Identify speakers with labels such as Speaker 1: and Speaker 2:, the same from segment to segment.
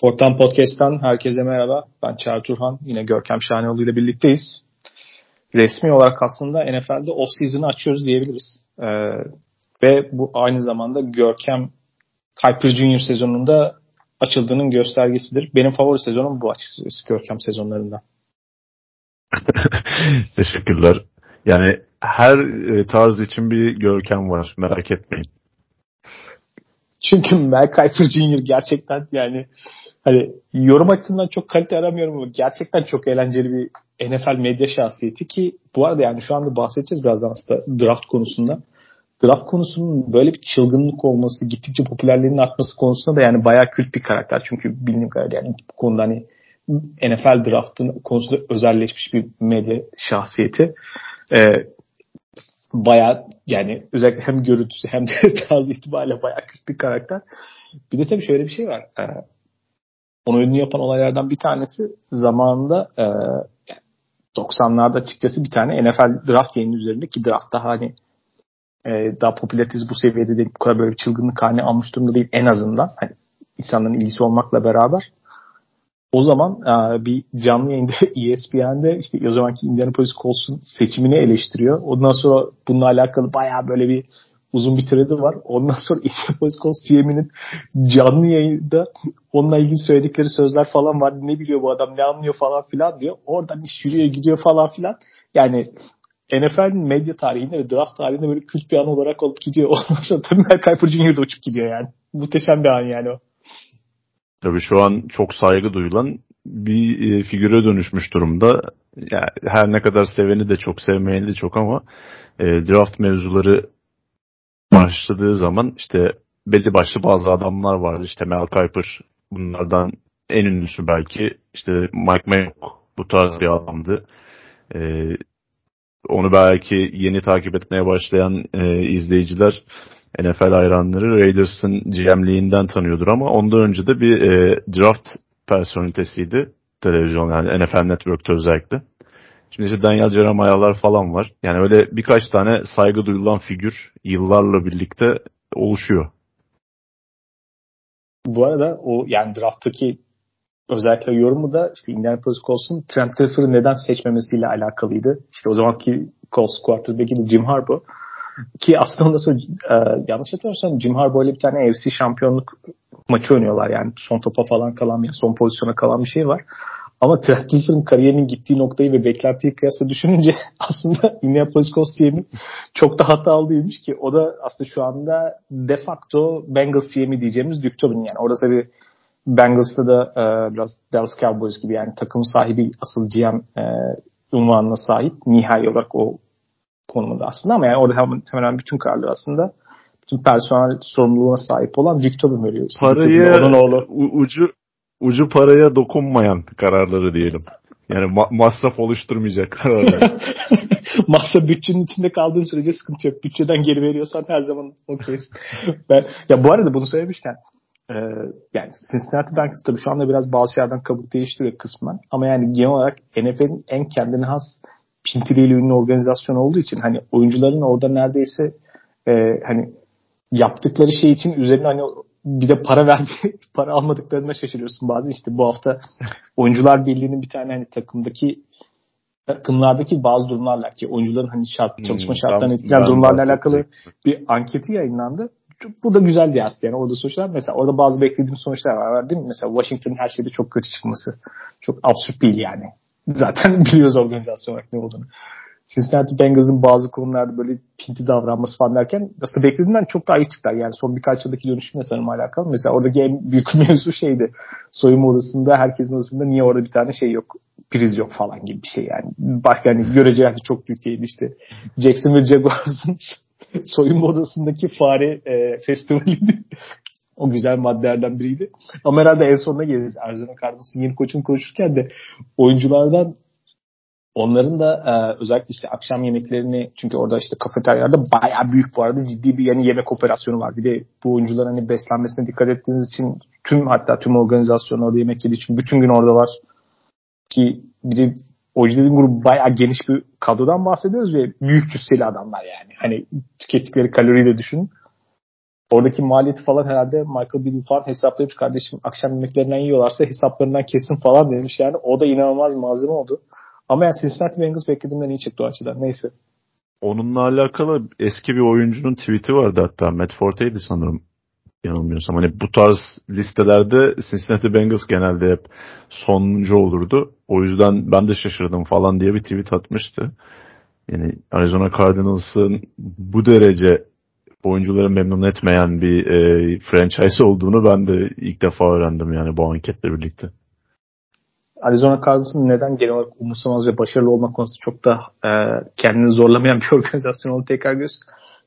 Speaker 1: Porttan Podcast'tan herkese merhaba. Ben Çağrı Turhan. Yine Görkem Şahanoğlu ile birlikteyiz. Resmi olarak aslında NFL'de off-season'ı açıyoruz diyebiliriz. Ee, ve bu aynı zamanda Görkem Kuiper Junior sezonunda açıldığının göstergesidir. Benim favori sezonum bu açıkçası Görkem sezonlarında.
Speaker 2: Teşekkürler. Yani her e, tarz için bir Görkem var. Merak etmeyin.
Speaker 1: Çünkü Mel Kiper Jr. gerçekten yani hani yorum açısından çok kalite aramıyorum ama gerçekten çok eğlenceli bir NFL medya şahsiyeti ki bu arada yani şu anda bahsedeceğiz birazdan aslında draft konusunda. Draft konusunun böyle bir çılgınlık olması, gittikçe popülerliğinin artması konusunda da yani bayağı kült bir karakter. Çünkü bildiğim kadarıyla yani bu konuda hani NFL draftın konusunda özelleşmiş bir medya şahsiyeti. Ee, bayağı yani özellikle hem görüntüsü hem de tarzı itibariyle bayağı kült bir karakter. Bir de tabii şöyle bir şey var. Ee, onu ünlü yapan olaylardan bir tanesi zamanında e, 90'larda açıkçası bir tane NFL draft yayını üzerinde ki draft daha hani e, daha popülaritesi bu seviyede değil, bu kadar böyle çılgınlık haline almış durumda değil en azından. Hani insanların ilgisi olmakla beraber. O zaman e, bir canlı yayında ESPN'de işte o zamanki Indianapolis Colts'un seçimini eleştiriyor. Ondan sonra bununla alakalı bayağı böyle bir uzun bir thread'i var. Ondan sonra Indianapolis GM'inin canlı yayında onunla ilgili söyledikleri sözler falan var. Ne biliyor bu adam ne anlıyor falan filan diyor. Oradan iş yürüyor gidiyor falan filan. Yani NFL'in medya tarihinde ve draft tarihinde böyle kült bir an olarak olup gidiyor. Ondan sonra tabii Mel Kiper Jr. uçup gidiyor yani. Muhteşem bir an yani o.
Speaker 2: Tabii şu an çok saygı duyulan bir e, figüre dönüşmüş durumda. Yani her ne kadar seveni de çok sevmeyeni de çok ama e, draft mevzuları başladığı zaman işte belli başlı bazı adamlar vardı. İşte Mel Kiper bunlardan en ünlüsü belki işte Mike Mayock bu tarz bir adamdı. Ee, onu belki yeni takip etmeye başlayan e, izleyiciler NFL hayranları Raiders'ın GM'liğinden tanıyordur ama ondan önce de bir e, draft personalitesiydi televizyon yani NFL Network'te özellikle. Şimdi işte Daniel Jeremiah'lar falan var. Yani öyle birkaç tane saygı duyulan figür yıllarla birlikte oluşuyor.
Speaker 1: Bu arada o yani drafttaki özellikle yorumu da işte Indianapolis Colts'un Trent Dilfer'ı neden seçmemesiyle alakalıydı. İşte o zamanki Colts quarterback'i de Jim Harbaugh. Ki aslında ondan sonra e, yanlış hatırlamıyorsam Jim Harbaugh ile bir tane AFC şampiyonluk maçı oynuyorlar yani son topa falan kalan son pozisyona kalan bir şey var. Ama Dilfer'ın kariyerinin gittiği noktayı ve beklentiyi kıyasla düşününce aslında Indianapolis Colts çok da hatalı değilmiş ki o da aslında şu anda de facto Bengals GM'i diyeceğimiz Duke Tobin yani. Orada tabii Bengals'ta da e, biraz Dallas Cowboys gibi yani takım sahibi asıl GM e, unvanına sahip nihai olarak o konumunda aslında ama yani orada hemen, hemen bütün kararları aslında bütün personel sorumluluğuna sahip olan Dick Tobin veriyor.
Speaker 2: Parayı onun oğlu. ucu ucu paraya dokunmayan kararları diyelim. Yani ma- masraf oluşturmayacak kararlar.
Speaker 1: Masraf bütçenin içinde kaldığın sürece sıkıntı yok. Bütçeden geri veriyorsan her zaman okeyiz. ben, ya bu arada bunu söylemişken e, yani Cincinnati Bengals tabii şu anda biraz bazı şeylerden kabuk değiştiriyor kısmen. Ama yani genel olarak NFL'in en kendine has pintiliyle ünlü organizasyon olduğu için hani oyuncuların orada neredeyse e, hani yaptıkları şey için üzerine hani bir de para ver para almadıklarına şaşırıyorsun bazen işte bu hafta oyuncular birliğinin bir tane hani takımdaki takımlardaki bazı durumlarla ki oyuncuların hani şart, hmm, çalışma hmm, şartlarını etkileyen durumlarla alakalı bir anketi yayınlandı. Bu da güzeldi aslında yani orada sonuçlar mesela orada bazı beklediğim sonuçlar var değil mi? Mesela Washington'ın her şeyde çok kötü çıkması çok absürt değil yani. Zaten biliyoruz organizasyon olarak ne olduğunu. Cincinnati Bengals'ın bazı konularda böyle pinti davranması falan derken aslında beklediğimden çok daha iyi çıktılar. Yani son birkaç yıldaki dönüşümle sanırım alakalı. Mesela oradaki en büyük mevzu şeydi. Soyunma odasında herkesin odasında niye orada bir tane şey yok priz yok falan gibi bir şey yani. Başka hani görece çok büyük değil işte. Jackson ve Jaguars'ın soyunma odasındaki fare e, festivaliydi. o güzel maddelerden biriydi. Ama herhalde en sonuna geliriz. Arizona Cardinals'ın yeni koçunu konuşurken de oyunculardan Onların da e, özellikle işte akşam yemeklerini çünkü orada işte kafeteryalarda bayağı büyük bu arada ciddi bir yani yemek operasyonu var. Bir de bu oyuncuların hani beslenmesine dikkat ettiğiniz için tüm hatta tüm organizasyon orada yemek yediği için bütün gün oradalar ki bir de oyuncu dediğim grubu bayağı geniş bir kadrodan bahsediyoruz ve büyük cüsseli adamlar yani. Hani tükettikleri kaloriyi de düşün. Oradaki maliyeti falan herhalde Michael Beasley falan hesaplayıp kardeşim akşam yemeklerinden yiyorlarsa hesaplarından kesin falan demiş yani. O da inanılmaz malzeme oldu. Ama yani Cincinnati Bengals beklediğimden iyi çıktı o açıdan. Neyse.
Speaker 2: Onunla alakalı eski bir oyuncunun tweet'i vardı hatta. Matt Forte'ydi sanırım yanılmıyorsam. Hani bu tarz listelerde Cincinnati Bengals genelde hep sonuncu olurdu. O yüzden ben de şaşırdım falan diye bir tweet atmıştı. Yani Arizona Cardinals'ın bu derece oyuncuları memnun etmeyen bir e, franchise olduğunu ben de ilk defa öğrendim yani bu anketle birlikte.
Speaker 1: Arizona Cardinals'ın neden genel olarak umursamaz ve başarılı olmak konusunda çok da e, kendini zorlamayan bir organizasyon olduğunu tekrar göz.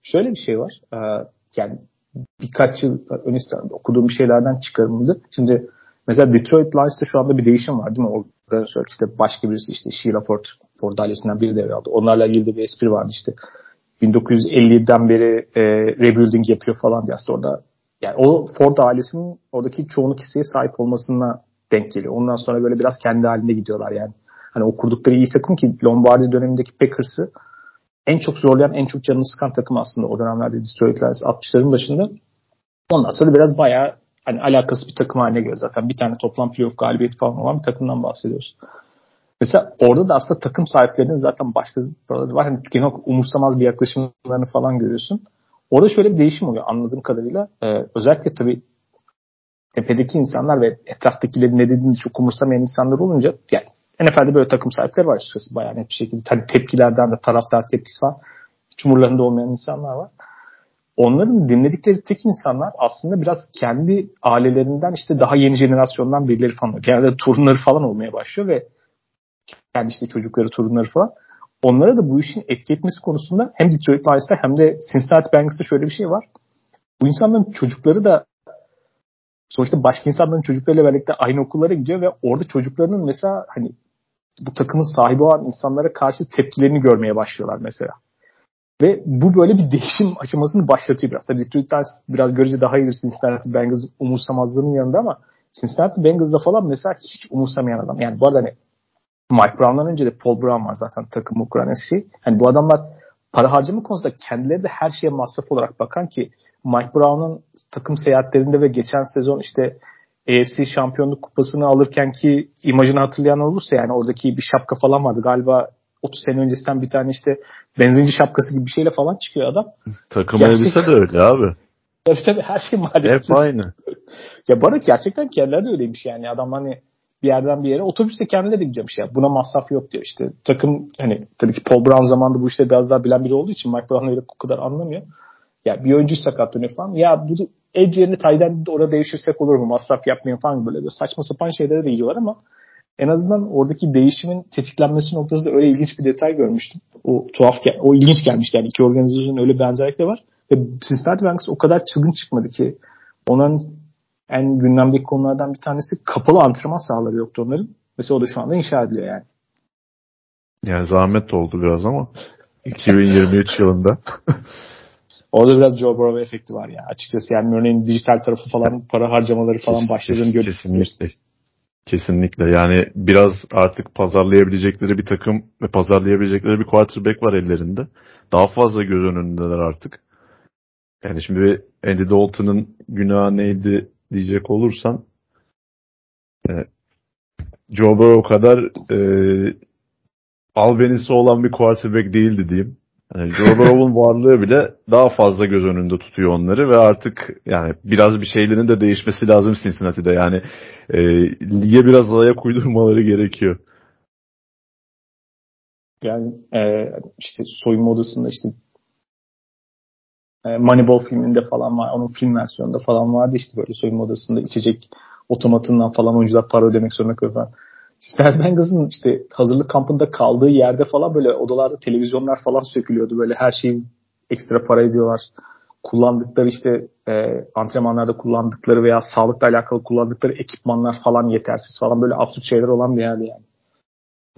Speaker 1: Şöyle bir şey var. E, yani birkaç yıl önce okuduğum bir şeylerden çıkarıldı. Şimdi mesela Detroit Lions'ta şu anda bir değişim var değil mi? Organizasyon işte başka birisi işte Sheila Ford, Ford ailesinden biri devraldı. Onlarla ilgili bir espri vardı işte. 1950'den beri e, rebuilding yapıyor falan diye aslında orada yani o Ford ailesinin oradaki çoğunluk hisseye sahip olmasına denk geliyor. Ondan sonra böyle biraz kendi halinde gidiyorlar yani. Hani o kurdukları iyi takım ki Lombardi dönemindeki Packers'ı en çok zorlayan, en çok canını sıkan takım aslında o dönemlerde Detroit Lions 60'ların başında. Ondan sonra biraz bayağı hani alakası bir takım haline geliyor zaten. Bir tane toplam playoff galibiyeti falan olan bir takımdan bahsediyoruz. Mesela orada da aslında takım sahiplerinin zaten başta var. Hani genel umursamaz bir yaklaşımlarını falan görüyorsun. Orada şöyle bir değişim oluyor anladığım kadarıyla. Ee, özellikle tabii tepedeki insanlar ve etraftakilerin ne dediğini çok umursamayan insanlar olunca yani NFL'de böyle takım sahipleri var açıkçası bayağı net bir şekilde. Hani tepkilerden de taraftar tepkisi falan. Hiç olmayan insanlar var. Onların dinledikleri tek insanlar aslında biraz kendi ailelerinden işte daha yeni jenerasyondan birileri falan. Genelde torunları falan olmaya başlıyor ve kendi işte çocukları, torunları falan. Onlara da bu işin etki etmesi konusunda hem Detroit Lions'ta hem de Cincinnati Bengals'ta şöyle bir şey var. Bu insanların çocukları da sonuçta başka insanların çocuklarıyla birlikte aynı okullara gidiyor ve orada çocuklarının mesela hani bu takımın sahibi olan insanlara karşı tepkilerini görmeye başlıyorlar mesela. Ve bu böyle bir değişim aşamasını başlatıyor biraz. Tabii Detroit Lions biraz görece daha iyidir Cincinnati Bengals umursamazlığının yanında ama Cincinnati Bengals'da falan mesela hiç umursamayan adam. Yani bu arada hani Mike Brown'dan önce de Paul Brown var zaten takımı kuran şey. Hani bu adamlar para harcama konusunda kendileri de her şeye masraf olarak bakan ki Mike Brown'un takım seyahatlerinde ve geçen sezon işte AFC şampiyonluk kupasını alırken ki imajını hatırlayan olursa yani oradaki bir şapka falan vardı. Galiba 30 sene öncesinden bir tane işte benzinci şapkası gibi bir şeyle falan çıkıyor adam.
Speaker 2: Takım Gerçek... elbise de öyle abi.
Speaker 1: Tabii tabii her şey maalesef.
Speaker 2: Hep aynı.
Speaker 1: ya bana gerçekten kendileri de öyleymiş yani. Adam hani bir yerden bir yere otobüste kendileri de gidiyormuş ya. Buna masraf yok diyor işte. Takım hani tabii ki Paul Brown zamanında bu işte biraz daha bilen biri olduğu için Mike Brown öyle o kadar anlamıyor. Ya bir oyuncu sakatlanıyor falan. Ya bu edge yerine Tayden de orada değişirsek olur mu? Masraf yapmayın falan böyle. böyle saçma sapan şeylere de gidiyorlar ama en azından oradaki değişimin tetiklenmesi noktasında öyle ilginç bir detay görmüştüm. O tuhaf, o ilginç gelmişti. Yani iki organizasyonun öyle benzerlikleri var. Ve Cincinnati Bengals o kadar çılgın çıkmadı ki onların en gündemdeki konulardan bir tanesi kapalı antrenman sahaları yoktu onların. Mesela o da şu anda inşa ediliyor yani.
Speaker 2: Yani zahmet oldu biraz ama 2023 yılında.
Speaker 1: Orada biraz Joe Burrow efekti var ya. Açıkçası yani örneğin dijital tarafı falan para harcamaları falan Kes, başladığını görüyoruz.
Speaker 2: Kesinlikle. Kesinlikle. Yani biraz artık pazarlayabilecekleri bir takım ve pazarlayabilecekleri bir quarterback var ellerinde. Daha fazla göz önündeler artık. Yani şimdi Andy Dalton'ın günahı neydi diyecek olursan e, Joe Burrow kadar e, albenisi olan bir quarterback değildi diyeyim. Yani varlığı bile daha fazla göz önünde tutuyor onları ve artık yani biraz bir şeylerin de değişmesi lazım Cincinnati'de. Yani e, lige biraz ayak uydurmaları gerekiyor.
Speaker 1: Yani e, işte soyunma odasında işte e, Moneyball filminde falan var. Onun film versiyonunda falan vardı işte böyle soyunma odasında içecek otomatından falan oyuncular para ödemek zorunda kalıyor Cincinnati Bengals'ın işte hazırlık kampında kaldığı yerde falan böyle odalarda televizyonlar falan sökülüyordu. Böyle her şeyi ekstra para ediyorlar. Kullandıkları işte e, antrenmanlarda kullandıkları veya sağlıkla alakalı kullandıkları ekipmanlar falan yetersiz falan böyle absürt şeyler olan bir yerdi yani.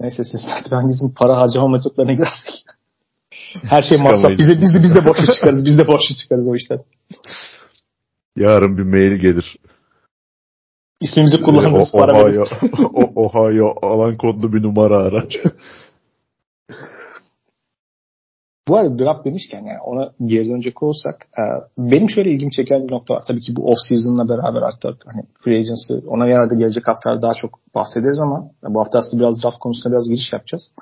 Speaker 1: Neyse Cincinnati Bengals'ın para harcama metotlarına girersek. her şey masraf. Biz de, biz de, biz de boşa çıkarız. Biz de boşa çıkarız o işten.
Speaker 2: Yarın bir mail gelir.
Speaker 1: İsmimizi kullanırız.
Speaker 2: O, Ohio, Ohio alan kodlu bir numara araç.
Speaker 1: Bu arada draft demişken yani ona geri dönecek olursak e, benim şöyle ilgimi çeken bir nokta var. Tabii ki bu off season'la beraber artık hani free agency ona herhalde gelecek haftalar daha çok bahsederiz ama bu hafta aslında biraz draft konusunda biraz giriş yapacağız.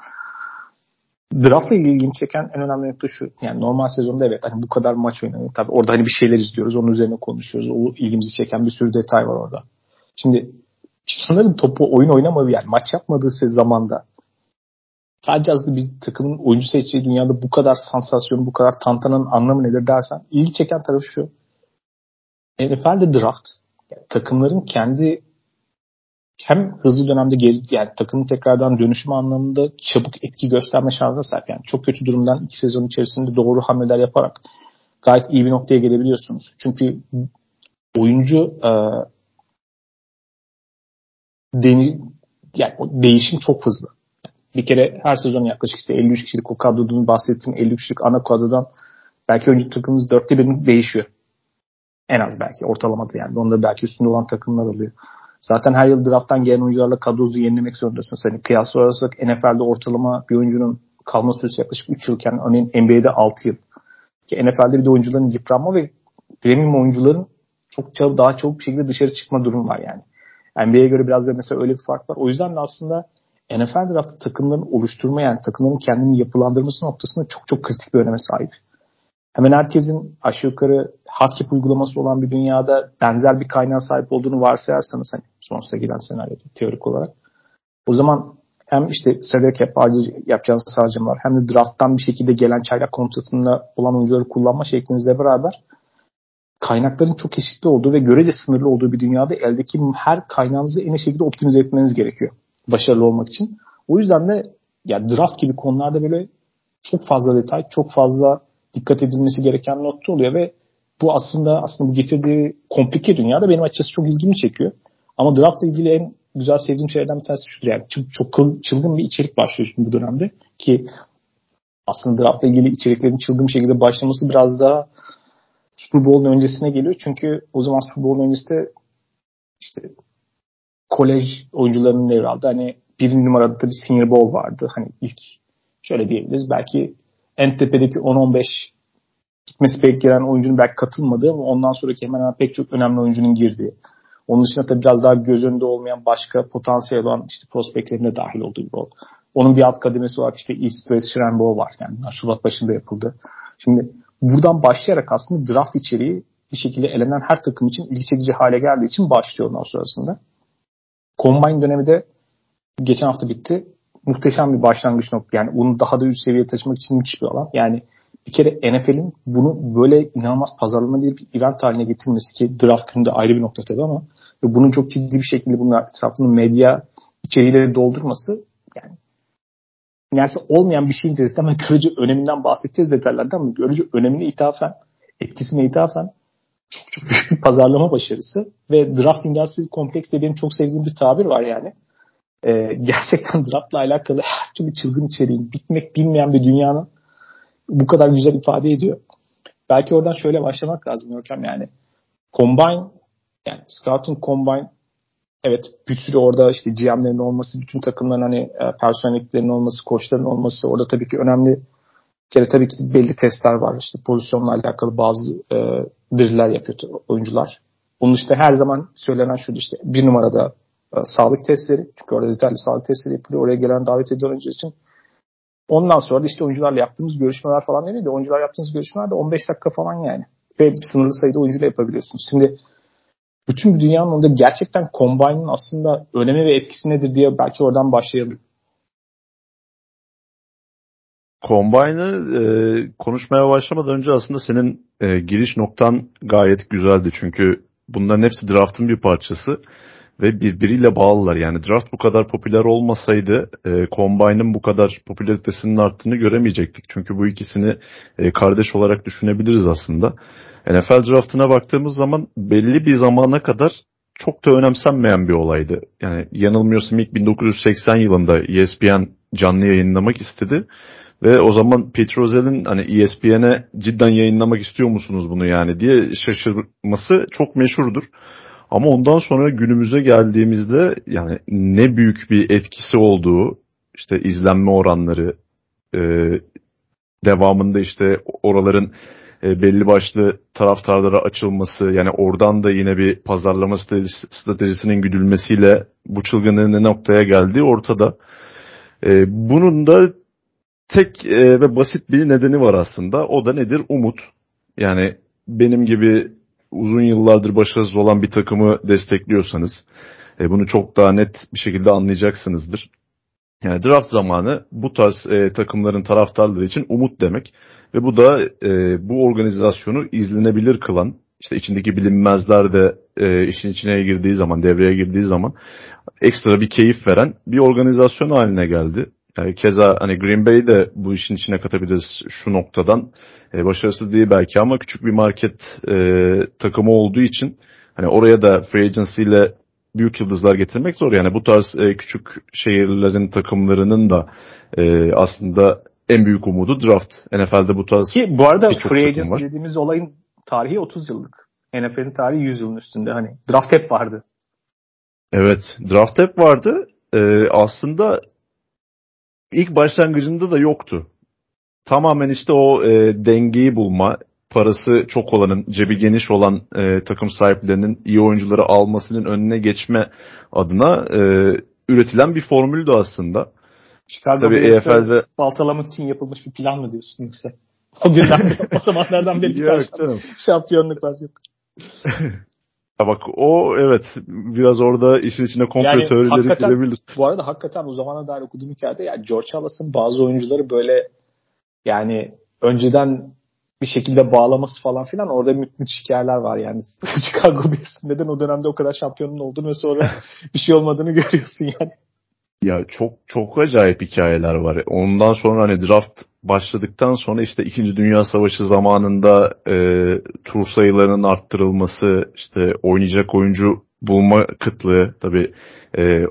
Speaker 1: Draft'la ilgili ilgimi çeken en önemli nokta şu. Yani normal sezonda evet hani bu kadar maç oynanıyor. Tabii orada hani bir şeyler izliyoruz. Onun üzerine konuşuyoruz. O ilgimizi çeken bir sürü detay var orada. Şimdi sanırım topu oyun oynamadığı yani maç yapmadığı zamanda sadece aslında bir takımın oyuncu seçeceği dünyada bu kadar sansasyon, bu kadar tantanın anlamı nedir dersen ilgi çeken tarafı şu. NFL'de draft yani takımların kendi hem hızlı dönemde geri, yani takımın tekrardan dönüşüm anlamında çabuk etki gösterme şansına sahip. Yani çok kötü durumdan iki sezon içerisinde doğru hamleler yaparak gayet iyi bir noktaya gelebiliyorsunuz. Çünkü oyuncu e, deni, yani değişim çok hızlı. Bir kere her sezon yaklaşık işte 53 kişilik o kadrodan bahsettiğim 53 kişilik ana kadrodan belki oyuncu takımımız dörtte birini değişiyor. En az belki ortalamada yani. Onda belki üstünde olan takımlar oluyor. Zaten her yıl drafttan gelen oyuncularla kadrozu yenilemek zorundasın. Hani kıyas olarak NFL'de ortalama bir oyuncunun kalma süresi yaklaşık 3 yılken örneğin NBA'de 6 yıl. Ki NFL'de bir de oyuncuların yıpranma ve premium oyuncuların çok çabuk, daha çabuk bir şekilde dışarı çıkma durum var yani. NBA'ye göre biraz da mesela öyle bir fark var. O yüzden de aslında NFL draftı takımların oluşturma yani takımların kendini yapılandırması noktasında çok çok kritik bir öneme sahip. Hemen herkesin aşağı yukarı hardcap uygulaması olan bir dünyada benzer bir kaynağa sahip olduğunu varsayarsanız hani sonsuza giden senaryo teorik olarak o zaman hem işte salary cap yapacağınız harcamalar hem de drafttan bir şekilde gelen çaylak kontratında olan oyuncuları kullanma şeklinizle beraber kaynakların çok eşitli olduğu ve görece sınırlı olduğu bir dünyada eldeki her kaynağınızı en iyi şekilde optimize etmeniz gerekiyor başarılı olmak için. O yüzden de ya draft gibi konularda böyle çok fazla detay, çok fazla dikkat edilmesi gereken nokta oluyor ve bu aslında aslında bu getirdiği komplike dünyada benim açıkçası çok ilgimi çekiyor. Ama draftla ilgili en güzel sevdiğim şeylerden bir tanesi şudur yani çok, çılgın bir içerik başlıyor şimdi bu dönemde ki aslında draftla ilgili içeriklerin çılgın bir şekilde başlaması biraz daha Super Bowl'un öncesine geliyor. Çünkü o zaman Super Bowl'un öncesinde işte kolej oyuncularının devraldı. Hani bir numarada da bir Senior Bowl vardı. Hani ilk şöyle diyebiliriz. Belki en tepedeki 10-15 gitmesi beklenen oyuncunun belki katılmadığı ama ondan sonraki hemen hemen pek çok önemli oyuncunun girdiği. Onun dışında tabii biraz daha göz önünde olmayan başka potansiyel olan işte prospektlerin de dahil olduğu bir bol. Onun bir alt kademesi var işte East West Shrine Bowl var. Yani Şubat başında yapıldı. Şimdi buradan başlayarak aslında draft içeriği bir şekilde elenen her takım için ilgi çekici hale geldiği için başlıyor ondan sonrasında. Combine dönemi de geçen hafta bitti. Muhteşem bir başlangıç nokta. Yani bunu daha da üst seviyeye taşımak için müthiş bir alan. Yani bir kere NFL'in bunu böyle inanılmaz pazarlama bir event haline getirmesi ki draft gününde ayrı bir nokta tabii ama bunun çok ciddi bir şekilde bunun etrafını medya içeriğiyle doldurması yani neredeyse olmayan bir şeyin içerisinde ama görece öneminden bahsedeceğiz detaylardan ama görece önemine ithafen, etkisine ithafen çok çok büyük bir pazarlama başarısı ve draft industry kompleks de benim çok sevdiğim bir tabir var yani. Ee, gerçekten draftla alakalı her türlü çılgın içeriğin bitmek bilmeyen bir dünyanın bu kadar güzel ifade ediyor. Belki oradan şöyle başlamak lazım Görkem yani. Combine yani Scouting Combine evet bir sürü orada işte GM'lerin olması, bütün takımların hani e, olması, koçların olması orada tabii ki önemli kere tabii ki belli testler var. İşte pozisyonla alakalı bazı e, driller yapıyor oyuncular. Bunun işte her zaman söylenen şu işte bir numarada e, sağlık testleri. Çünkü orada detaylı sağlık testleri yapılıyor. Oraya gelen davet edilen oyuncu için. Ondan sonra da işte oyuncularla yaptığımız görüşmeler falan değil de oyuncular yaptığımız görüşmeler de 15 dakika falan yani. Ve sınırlı sayıda oyuncuyla yapabiliyorsunuz. Şimdi bütün dünyanın onda gerçekten Combine'ın aslında önemi ve etkisi nedir diye belki oradan başlayalım.
Speaker 2: Combine'ı e, konuşmaya başlamadan önce aslında senin e, giriş noktan gayet güzeldi. Çünkü bunların hepsi draft'ın bir parçası ve birbiriyle bağlılar. Yani draft bu kadar popüler olmasaydı e, Combine'ın bu kadar popülaritesinin arttığını göremeyecektik. Çünkü bu ikisini e, kardeş olarak düşünebiliriz aslında. NFL draftına baktığımız zaman belli bir zamana kadar çok da önemsenmeyen bir olaydı. Yani yanılmıyorsam ilk 1980 yılında ESPN canlı yayınlamak istedi. Ve o zaman Petrozel'in hani ESPN'e cidden yayınlamak istiyor musunuz bunu yani diye şaşırması çok meşhurdur. Ama ondan sonra günümüze geldiğimizde yani ne büyük bir etkisi olduğu işte izlenme oranları, e, devamında işte oraların e, belli başlı taraftarlara açılması yani oradan da yine bir pazarlama stratejisinin güdülmesiyle bu çılgınlığın ne noktaya geldiği ortada. E, bunun da tek e, ve basit bir nedeni var aslında. O da nedir? Umut. Yani benim gibi uzun yıllardır başarısız olan bir takımı destekliyorsanız bunu çok daha net bir şekilde anlayacaksınızdır. Yani draft zamanı bu tarz e, takımların taraftarları için umut demek. Ve bu da e, bu organizasyonu izlenebilir kılan, işte içindeki bilinmezler de e, işin içine girdiği zaman, devreye girdiği zaman ekstra bir keyif veren bir organizasyon haline geldi. Yani keza hani Green Bay de bu işin içine katabiliriz şu noktadan. E, başarısız değil belki ama küçük bir market e, takımı olduğu için hani oraya da free agency ile büyük yıldızlar getirmek zor. Yani bu tarz e, küçük şehirlerin takımlarının da e, aslında en büyük umudu draft. NFL'de bu tarz
Speaker 1: Ki bu arada free agency dediğimiz olayın tarihi 30 yıllık. NFL'in tarihi 100 yılın üstünde. Hani draft hep vardı.
Speaker 2: Evet. Draft hep vardı. Ee, aslında ilk başlangıcında da yoktu. Tamamen işte o e, dengeyi bulma, parası çok olanın, cebi geniş olan e, takım sahiplerinin iyi oyuncuları almasının önüne geçme adına e, üretilen bir formüldü aslında.
Speaker 1: Chicago Tabii EFL'de baltalamak için yapılmış bir plan mı diyorsun yoksa? O günden o zamanlardan beri bir canım. şampiyonluk var yok.
Speaker 2: ya bak o evet biraz orada işin içine komplo yani, teorileri girebilir.
Speaker 1: Bu arada hakikaten o zamana dair okuduğum hikayede yani George Halas'ın bazı oyuncuları böyle yani önceden bir şekilde bağlaması falan filan orada müthiş hikayeler var yani. Chicago Bears neden o dönemde o kadar şampiyonun olduğunu ve sonra bir şey olmadığını görüyorsun yani.
Speaker 2: Ya çok çok acayip hikayeler var. Ondan sonra hani draft başladıktan sonra işte 2. Dünya Savaşı zamanında e, tur sayılarının arttırılması, işte oynayacak oyuncu bulma kıtlığı tabi e,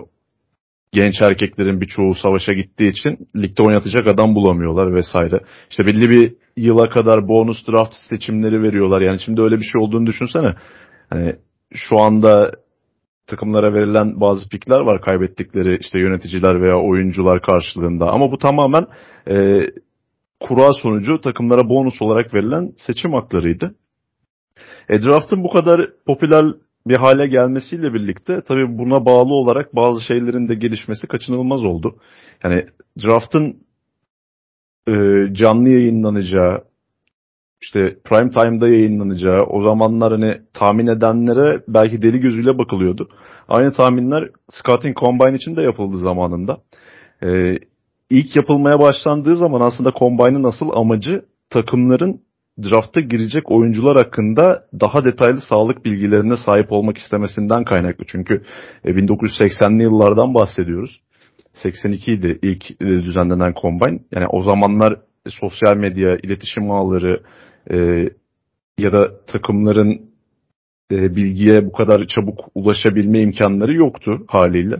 Speaker 2: genç erkeklerin birçoğu savaşa gittiği için ligde oynatacak adam bulamıyorlar vesaire. İşte belli bir yıla kadar bonus draft seçimleri veriyorlar. Yani şimdi öyle bir şey olduğunu düşünsene. Hani şu anda takımlara verilen bazı pikler var kaybettikleri işte yöneticiler veya oyuncular karşılığında. Ama bu tamamen e, kura sonucu takımlara bonus olarak verilen seçim haklarıydı. E, draft'ın bu kadar popüler bir hale gelmesiyle birlikte tabii buna bağlı olarak bazı şeylerin de gelişmesi kaçınılmaz oldu. Yani draft'ın e, canlı yayınlanacağı, işte prime time'da yayınlanacağı o zamanlar hani tahmin edenlere belki deli gözüyle bakılıyordu. Aynı tahminler Scouting Combine için de yapıldı zamanında. Ee, ilk yapılmaya başlandığı zaman aslında Combine'ın asıl amacı takımların drafta girecek oyuncular hakkında daha detaylı sağlık bilgilerine sahip olmak istemesinden kaynaklı. Çünkü 1980'li e, yıllardan bahsediyoruz. 82 idi ilk e, düzenlenen Combine. Yani o zamanlar sosyal medya, iletişim ağları, e, ya da takımların e, bilgiye bu kadar çabuk ulaşabilme imkanları yoktu haliyle.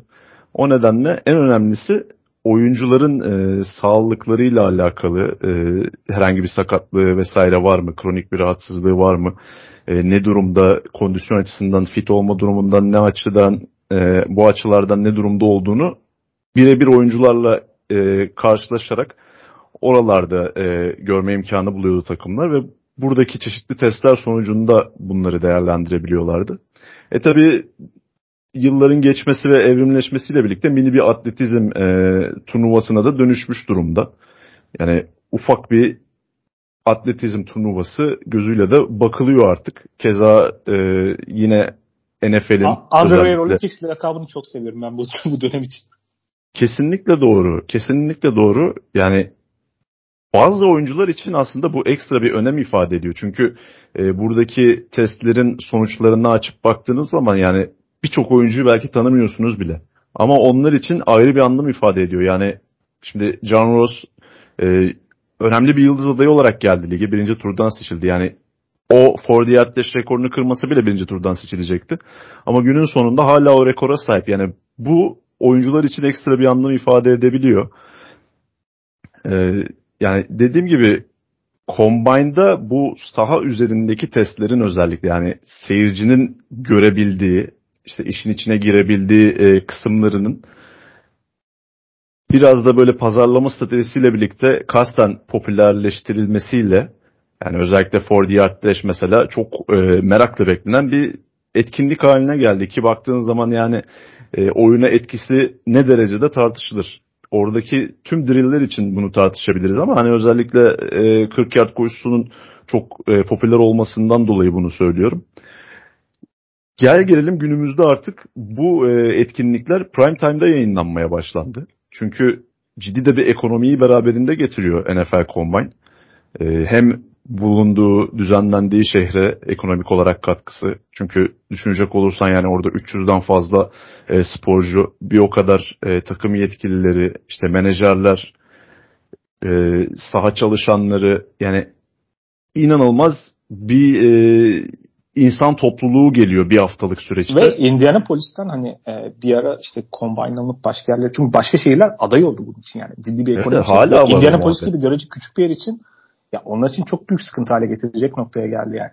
Speaker 2: O nedenle en önemlisi oyuncuların e, sağlıklarıyla alakalı e, herhangi bir sakatlığı vesaire var mı, kronik bir rahatsızlığı var mı, e, ne durumda kondisyon açısından fit olma durumundan ne açıdan e, bu açılardan ne durumda olduğunu birebir oyuncularla e, karşılaşarak oralarda e, görme imkanı buluyordu takımlar ve buradaki çeşitli testler sonucunda bunları değerlendirebiliyorlardı. E tabi yılların geçmesi ve evrimleşmesiyle birlikte mini bir atletizm e, turnuvasına da dönüşmüş durumda. Yani ufak bir atletizm turnuvası gözüyle de bakılıyor artık. Keza e, yine NFL'in
Speaker 1: Underwear Olympics lakabını çok seviyorum ben bu, bu dönem için.
Speaker 2: Kesinlikle doğru. Kesinlikle doğru. Yani bazı oyuncular için aslında bu ekstra bir önem ifade ediyor. Çünkü e, buradaki testlerin sonuçlarını açıp baktığınız zaman yani birçok oyuncuyu belki tanımıyorsunuz bile. Ama onlar için ayrı bir anlam ifade ediyor. Yani şimdi John Ross e, önemli bir yıldız adayı olarak geldi lige. Birinci turdan seçildi. Yani o 40 yard dash rekorunu kırması bile birinci turdan seçilecekti. Ama günün sonunda hala o rekora sahip. Yani bu oyuncular için ekstra bir anlam ifade edebiliyor. Ee, yani dediğim gibi Combine'da bu saha üzerindeki testlerin özellikle yani seyircinin görebildiği, işte işin içine girebildiği e, kısımlarının biraz da böyle pazarlama stratejisiyle birlikte kasten popülerleştirilmesiyle yani özellikle Ford Yard Dash mesela çok e, merakla beklenen bir etkinlik haline geldi ki baktığın zaman yani e, oyuna etkisi ne derecede tartışılır. Oradaki tüm driller için bunu tartışabiliriz ama hani özellikle e, 40 yard koşusunun çok e, popüler olmasından dolayı bunu söylüyorum. Gel gelelim günümüzde artık bu e, etkinlikler prime time'da yayınlanmaya başlandı. Çünkü ciddi de bir ekonomiyi beraberinde getiriyor NFL Combine. E, hem bulunduğu, düzenlendiği şehre ekonomik olarak katkısı. Çünkü düşünecek olursan yani orada 300'den fazla e, sporcu, bir o kadar e, takım yetkilileri, işte menajerler, e, saha çalışanları yani inanılmaz bir e, insan topluluğu geliyor bir haftalık süreçte.
Speaker 1: Ve Indianapolis'ten hani e, bir ara işte combine alınıp başka yerler çünkü başka şehirler aday oldu bunun için yani ciddi bir ekonomi. Evet, hala Indianapolis gibi görece küçük bir yer için ya onlar için çok büyük sıkıntı hale getirecek noktaya geldi yani.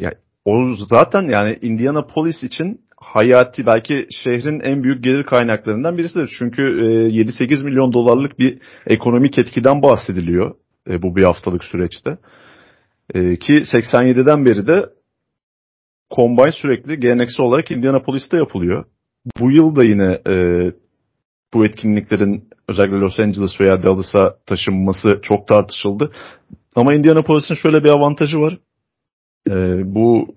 Speaker 2: Ya o zaten yani Indianapolis için hayati belki şehrin en büyük gelir kaynaklarından birisidir. Çünkü e, 7-8 milyon dolarlık bir ekonomik etkiden bahsediliyor e, bu bir haftalık süreçte. E, ki 87'den beri de Combine sürekli geleneksel olarak Indianapolis'te yapılıyor. Bu yıl da yine e, bu etkinliklerin özellikle Los Angeles veya Dallas'a taşınması çok tartışıldı. Ama Indianapolis'in şöyle bir avantajı var. E, bu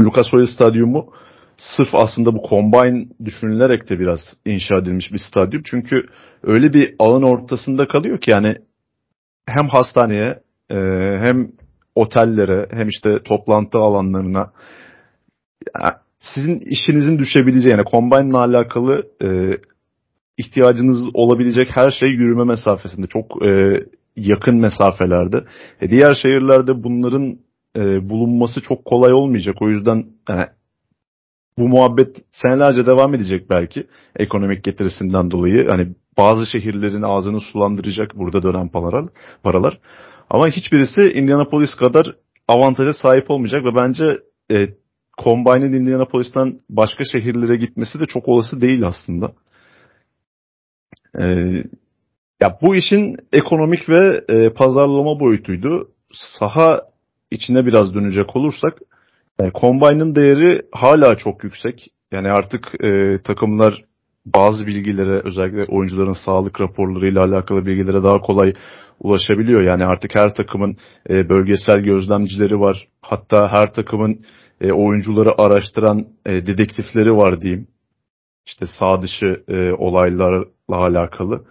Speaker 2: Lucas Oil Stadyumu sırf aslında bu combine düşünülerek de biraz inşa edilmiş bir stadyum. Çünkü öyle bir alan ortasında kalıyor ki yani hem hastaneye e, hem otellere hem işte toplantı alanlarına sizin işinizin düşebileceği yani combine ile alakalı e, ihtiyacınız olabilecek her şey yürüme mesafesinde. Çok e, yakın mesafelerde. E, diğer şehirlerde bunların e, bulunması çok kolay olmayacak. O yüzden yani, bu muhabbet senelerce devam edecek belki ekonomik getirisinden dolayı. Hani bazı şehirlerin ağzını sulandıracak burada dönen paralar. paralar. Ama hiçbirisi Indianapolis kadar avantaja sahip olmayacak ve bence e, Combine'in Indianapolis'ten başka şehirlere gitmesi de çok olası değil aslında. Ee, ya bu işin ekonomik ve e, pazarlama boyutuydu. Saha içine biraz dönecek olursak yani Combine'ın değeri hala çok yüksek. Yani artık e, takımlar bazı bilgilere özellikle oyuncuların sağlık raporlarıyla alakalı bilgilere daha kolay ulaşabiliyor. Yani artık her takımın e, bölgesel gözlemcileri var. Hatta her takımın e, oyuncuları araştıran e, dedektifleri var diyeyim. İşte sağ dışı e, olaylarla alakalı.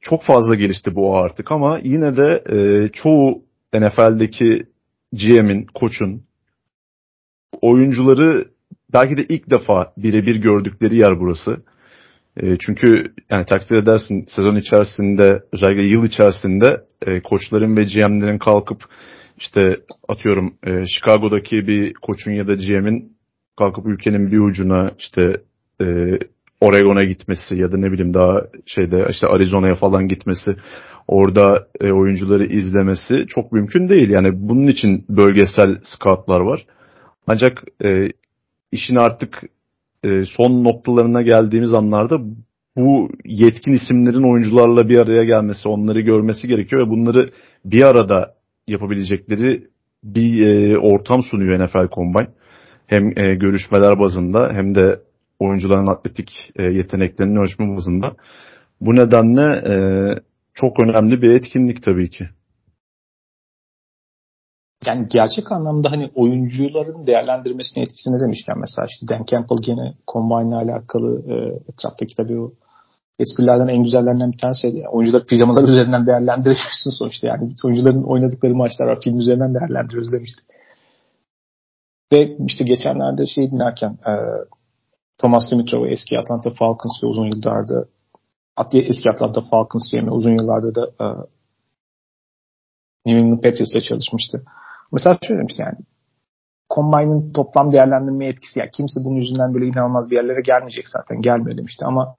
Speaker 2: Çok fazla gelişti bu artık ama yine de e, çoğu NFL'deki GM'in, koçun oyuncuları belki de ilk defa birebir gördükleri yer burası. E, çünkü yani takdir edersin sezon içerisinde özellikle yıl içerisinde e, koçların ve GM'lerin kalkıp işte atıyorum e, Chicago'daki bir koçun ya da GM'in kalkıp ülkenin bir ucuna işte e, Oregon'a gitmesi ya da ne bileyim daha şeyde işte Arizona'ya falan gitmesi orada e, oyuncuları izlemesi çok mümkün değil. Yani bunun için bölgesel scoutlar var. Ancak e, işin artık e, son noktalarına geldiğimiz anlarda bu yetkin isimlerin oyuncularla bir araya gelmesi, onları görmesi gerekiyor ve bunları bir arada yapabilecekleri bir e, ortam sunuyor NFL Combine. Hem e, görüşmeler bazında hem de oyuncuların atletik e, yeteneklerinin ölçme bazında. Bu nedenle e, çok önemli bir etkinlik tabii ki.
Speaker 1: Yani gerçek anlamda hani oyuncuların değerlendirmesine etkisini demişken mesela işte Dan Campbell gene Combine ile alakalı e, etraftaki tabii o esprilerden en güzellerinden bir tanesiydi. Yani oyuncular pijamalar üzerinden değerlendiriyorsun sonuçta. Yani oyuncuların oynadıkları maçlar var. Film üzerinden değerlendiriyoruz demişti. Ve işte geçenlerde şey dinlerken e, Thomas Dimitrov eski Atlanta Falcons ve uzun yıllarda eski Atlanta Falcons GM uzun yıllarda da e, New England Patriots'la çalışmıştı. Mesela şöyle demişti yani Combine'ın toplam değerlendirme etkisi yani kimse bunun yüzünden böyle inanılmaz bir yerlere gelmeyecek zaten gelmiyor demişti ama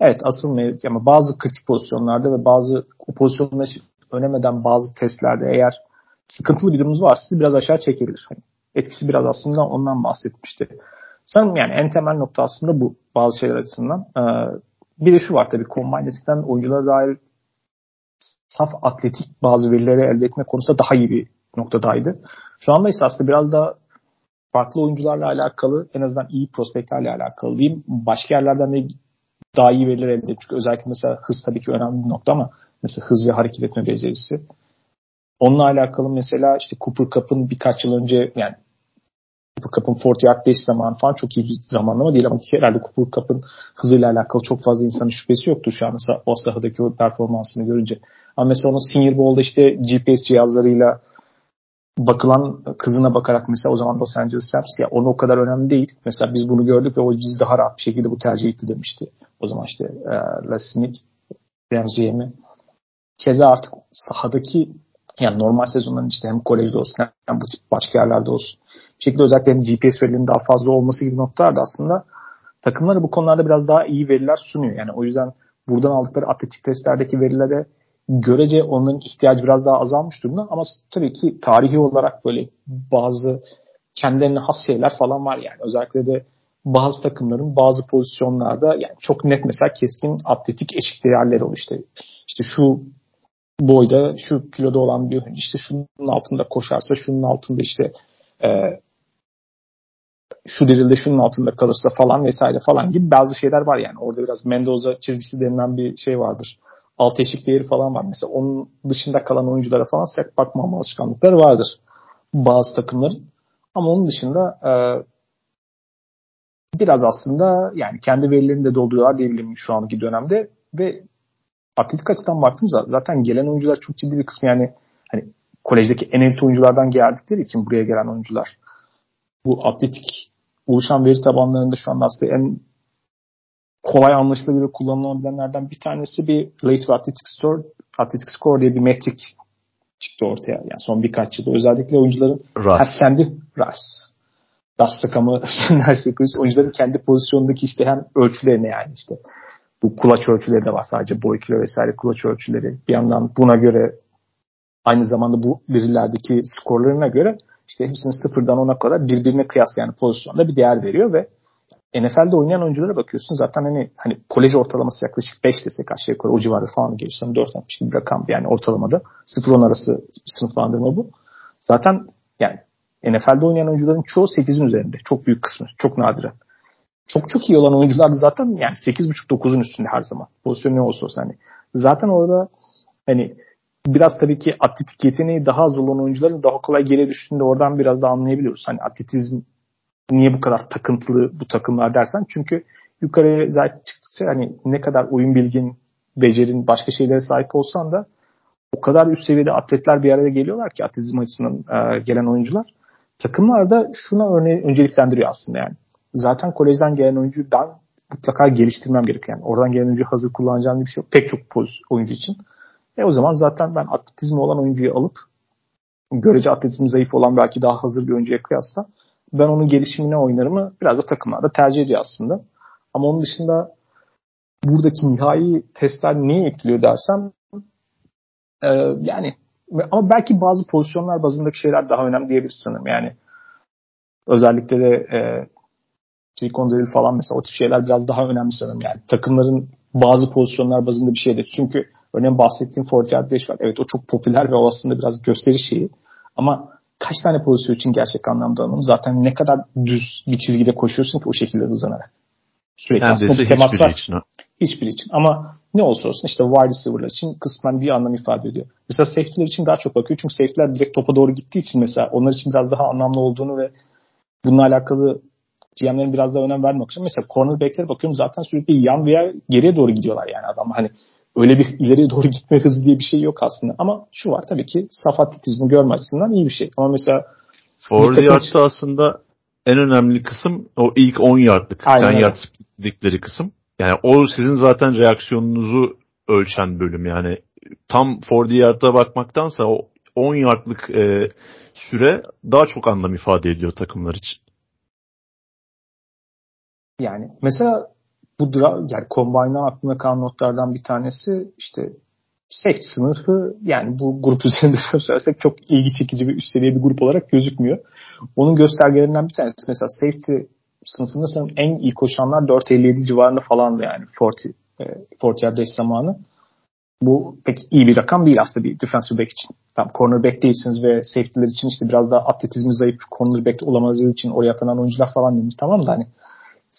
Speaker 1: Evet asıl mevki ama bazı kritik pozisyonlarda ve bazı o pozisyonları önemeden bazı testlerde eğer sıkıntılı bir durumumuz var sizi biraz aşağı çekebilir. Hani etkisi biraz aslında ondan bahsetmişti. Sanırım yani en temel nokta aslında bu bazı şeyler açısından. Ee, bir de şu var tabii Combine eskiden oyunculara dair saf atletik bazı verileri elde etme konusunda daha iyi bir noktadaydı. Şu anda ise aslında biraz da farklı oyuncularla alakalı en azından iyi prospektlerle alakalı diyeyim. Başka yerlerden de daha iyi veriler elde etmiş. Çünkü özellikle mesela hız tabii ki önemli bir nokta ama mesela hız ve hareket etme becerisi. Onunla alakalı mesela işte Cooper Cup'ın birkaç yıl önce yani Cooper Cup'ın 40 yard dash zamanı falan çok iyi bir zamanlama değil ama herhalde Cooper Cup'ın hızıyla alakalı çok fazla insanın şüphesi yoktu şu an o sahadaki o performansını görünce. Ama mesela onun Senior Bowl'da işte GPS cihazlarıyla bakılan kızına bakarak mesela o zaman Los Angeles Rams ya onu o kadar önemli değil. Mesela biz bunu gördük ve o biz daha rahat bir şekilde bu tercih etti demişti. O zaman işte e, Smith Rams GM'i. Keza artık sahadaki yani normal sezonların işte hem kolejde olsun hem bu tip başka yerlerde olsun. Bir şekilde özellikle hem GPS verilerinin daha fazla olması gibi noktalarda aslında takımları bu konularda biraz daha iyi veriler sunuyor. Yani o yüzden buradan aldıkları atletik testlerdeki verilere görece onların ihtiyacı biraz daha azalmış durumda ama tabii ki tarihi olarak böyle bazı kendilerine has şeyler falan var yani. Özellikle de bazı takımların bazı pozisyonlarda yani çok net mesela keskin atletik eşik değerleri oluyor işte. İşte şu boyda şu kiloda olan bir işte şunun altında koşarsa şunun altında işte e, şu dirilde şunun altında kalırsa falan vesaire falan gibi bazı şeyler var yani. Orada biraz Mendoza çizgisi denilen bir şey vardır. Alt eşik değeri falan var. Mesela onun dışında kalan oyunculara falan sert bakmama alışkanlıkları vardır. Bazı takımların. Ama onun dışında e, biraz aslında yani kendi verilerini de dolduruyorlar diyebilirim şu anki dönemde ve atletik açıdan baktığımızda zaten gelen oyuncular çok ciddi bir kısmı yani hani kolejdeki en elit oyunculardan geldikleri için buraya gelen oyuncular bu atletik oluşan veri tabanlarında şu anda aslında en kolay anlaşılabilir kullanılabilenlerden bir tanesi bir Late Athletic Score, Athletic Score diye bir metrik çıktı ortaya. Yani son birkaç yılda özellikle oyuncuların
Speaker 2: RAS.
Speaker 1: kendi RAS. RAS rakamı oyuncuların kendi pozisyonundaki işte hem ölçülerine yani işte bu kulaç ölçüleri de var sadece boy kilo vesaire kulaç ölçüleri. Bir yandan buna göre aynı zamanda bu verilerdeki skorlarına göre işte hepsini sıfırdan ona kadar birbirine kıyas yani pozisyonda bir değer veriyor ve NFL'de oynayan oyunculara bakıyorsun zaten hani hani kolej ortalaması yaklaşık 5 desek aşağı yukarı o civarda falan gelirsen 4.60 gibi bir rakam yani ortalamada 0-10 arası sınıflandırma bu. Zaten yani NFL'de oynayan oyuncuların çoğu 8'in üzerinde. Çok büyük kısmı. Çok nadire. Çok çok iyi olan oyuncular zaten yani 8.5-9'un üstünde her zaman. Pozisyon ne olsa olsun. Hani zaten orada hani biraz tabii ki atletik yeteneği daha az olan oyuncuların daha kolay geriye düştüğünde oradan biraz da anlayabiliyoruz. Hani atletizm niye bu kadar takıntılı bu takımlar dersen çünkü yukarıya zaten çıktıkça hani ne kadar oyun bilgin, becerin, başka şeylere sahip olsan da o kadar üst seviyede atletler bir araya geliyorlar ki atletizm açısından e, gelen oyuncular. Takımlar da şuna örneği önceliklendiriyor aslında yani. Zaten kolejden gelen oyuncudan mutlaka geliştirmem gerekiyor. Yani oradan gelen oyuncu hazır kullanacağım bir şey yok. Pek çok oyuncu için. E o zaman zaten ben atletizmi olan oyuncuyu alıp görece atletizmi zayıf olan belki daha hazır bir oyuncuya kıyasla ben onun gelişimine oynarımı biraz da takımlarda tercih ediyor aslında. Ama onun dışında buradaki nihai testler neyi etkiliyor dersem e, yani ama belki bazı pozisyonlar bazındaki şeyler daha önemli diyebiliriz sanırım. Yani özellikle de e, Silicon Drill falan mesela o tip şeyler biraz daha önemli sanırım. Yani takımların bazı pozisyonlar bazında bir şeydir. Çünkü örneğin bahsettiğim 40 5 var. Evet o çok popüler ve o aslında biraz gösteri şeyi. Ama kaç tane pozisyon için gerçek anlamda alalım. Zaten ne kadar düz bir çizgide koşuyorsun ki o şekilde hızlanarak.
Speaker 2: Sürekli Neredeyse aslında bir temas var. Için.
Speaker 1: Hiçbiri için. Ama ne olursa olsun işte wide receiver'lar için kısmen bir anlam ifade ediyor. Mesela safety'ler için daha çok bakıyor. Çünkü safety'ler direkt topa doğru gittiği için mesela onlar için biraz daha anlamlı olduğunu ve bununla alakalı GM'lerin biraz daha önem vermek için. Mesela cornerback'lere bakıyorum zaten sürekli yan veya geriye doğru gidiyorlar yani adam hani öyle bir ileriye doğru gitme hızı diye bir şey yok aslında. Ama şu var tabii ki saf atletizmi görme açısından iyi bir şey. Ama mesela
Speaker 2: Ford yardta aslında en önemli kısım o ilk 10 yardlık. Aynen 10 yard dedikleri kısım. Yani o sizin zaten reaksiyonunuzu ölçen bölüm. Yani tam 40 yard'a bakmaktansa o 10 yardlık e, süre daha çok anlam ifade ediyor takımlar için.
Speaker 1: Yani mesela bu yani Combine'dan aklımda kalan notlardan bir tanesi işte safety sınıfı yani bu grup üzerinde söylersek çok ilgi çekici bir üst seviye bir grup olarak gözükmüyor. Onun göstergelerinden bir tanesi mesela safety sınıfında sanırım en iyi koşanlar 4.57 civarında falandı yani 40 E, Fortier eş zamanı. Bu pek iyi bir rakam değil aslında bir defensive back için. Tam cornerback değilsiniz ve safety'ler için işte biraz daha atletizmi zayıf cornerback olamadığınız için oraya atanan oyuncular falan demiş. Tamam da hani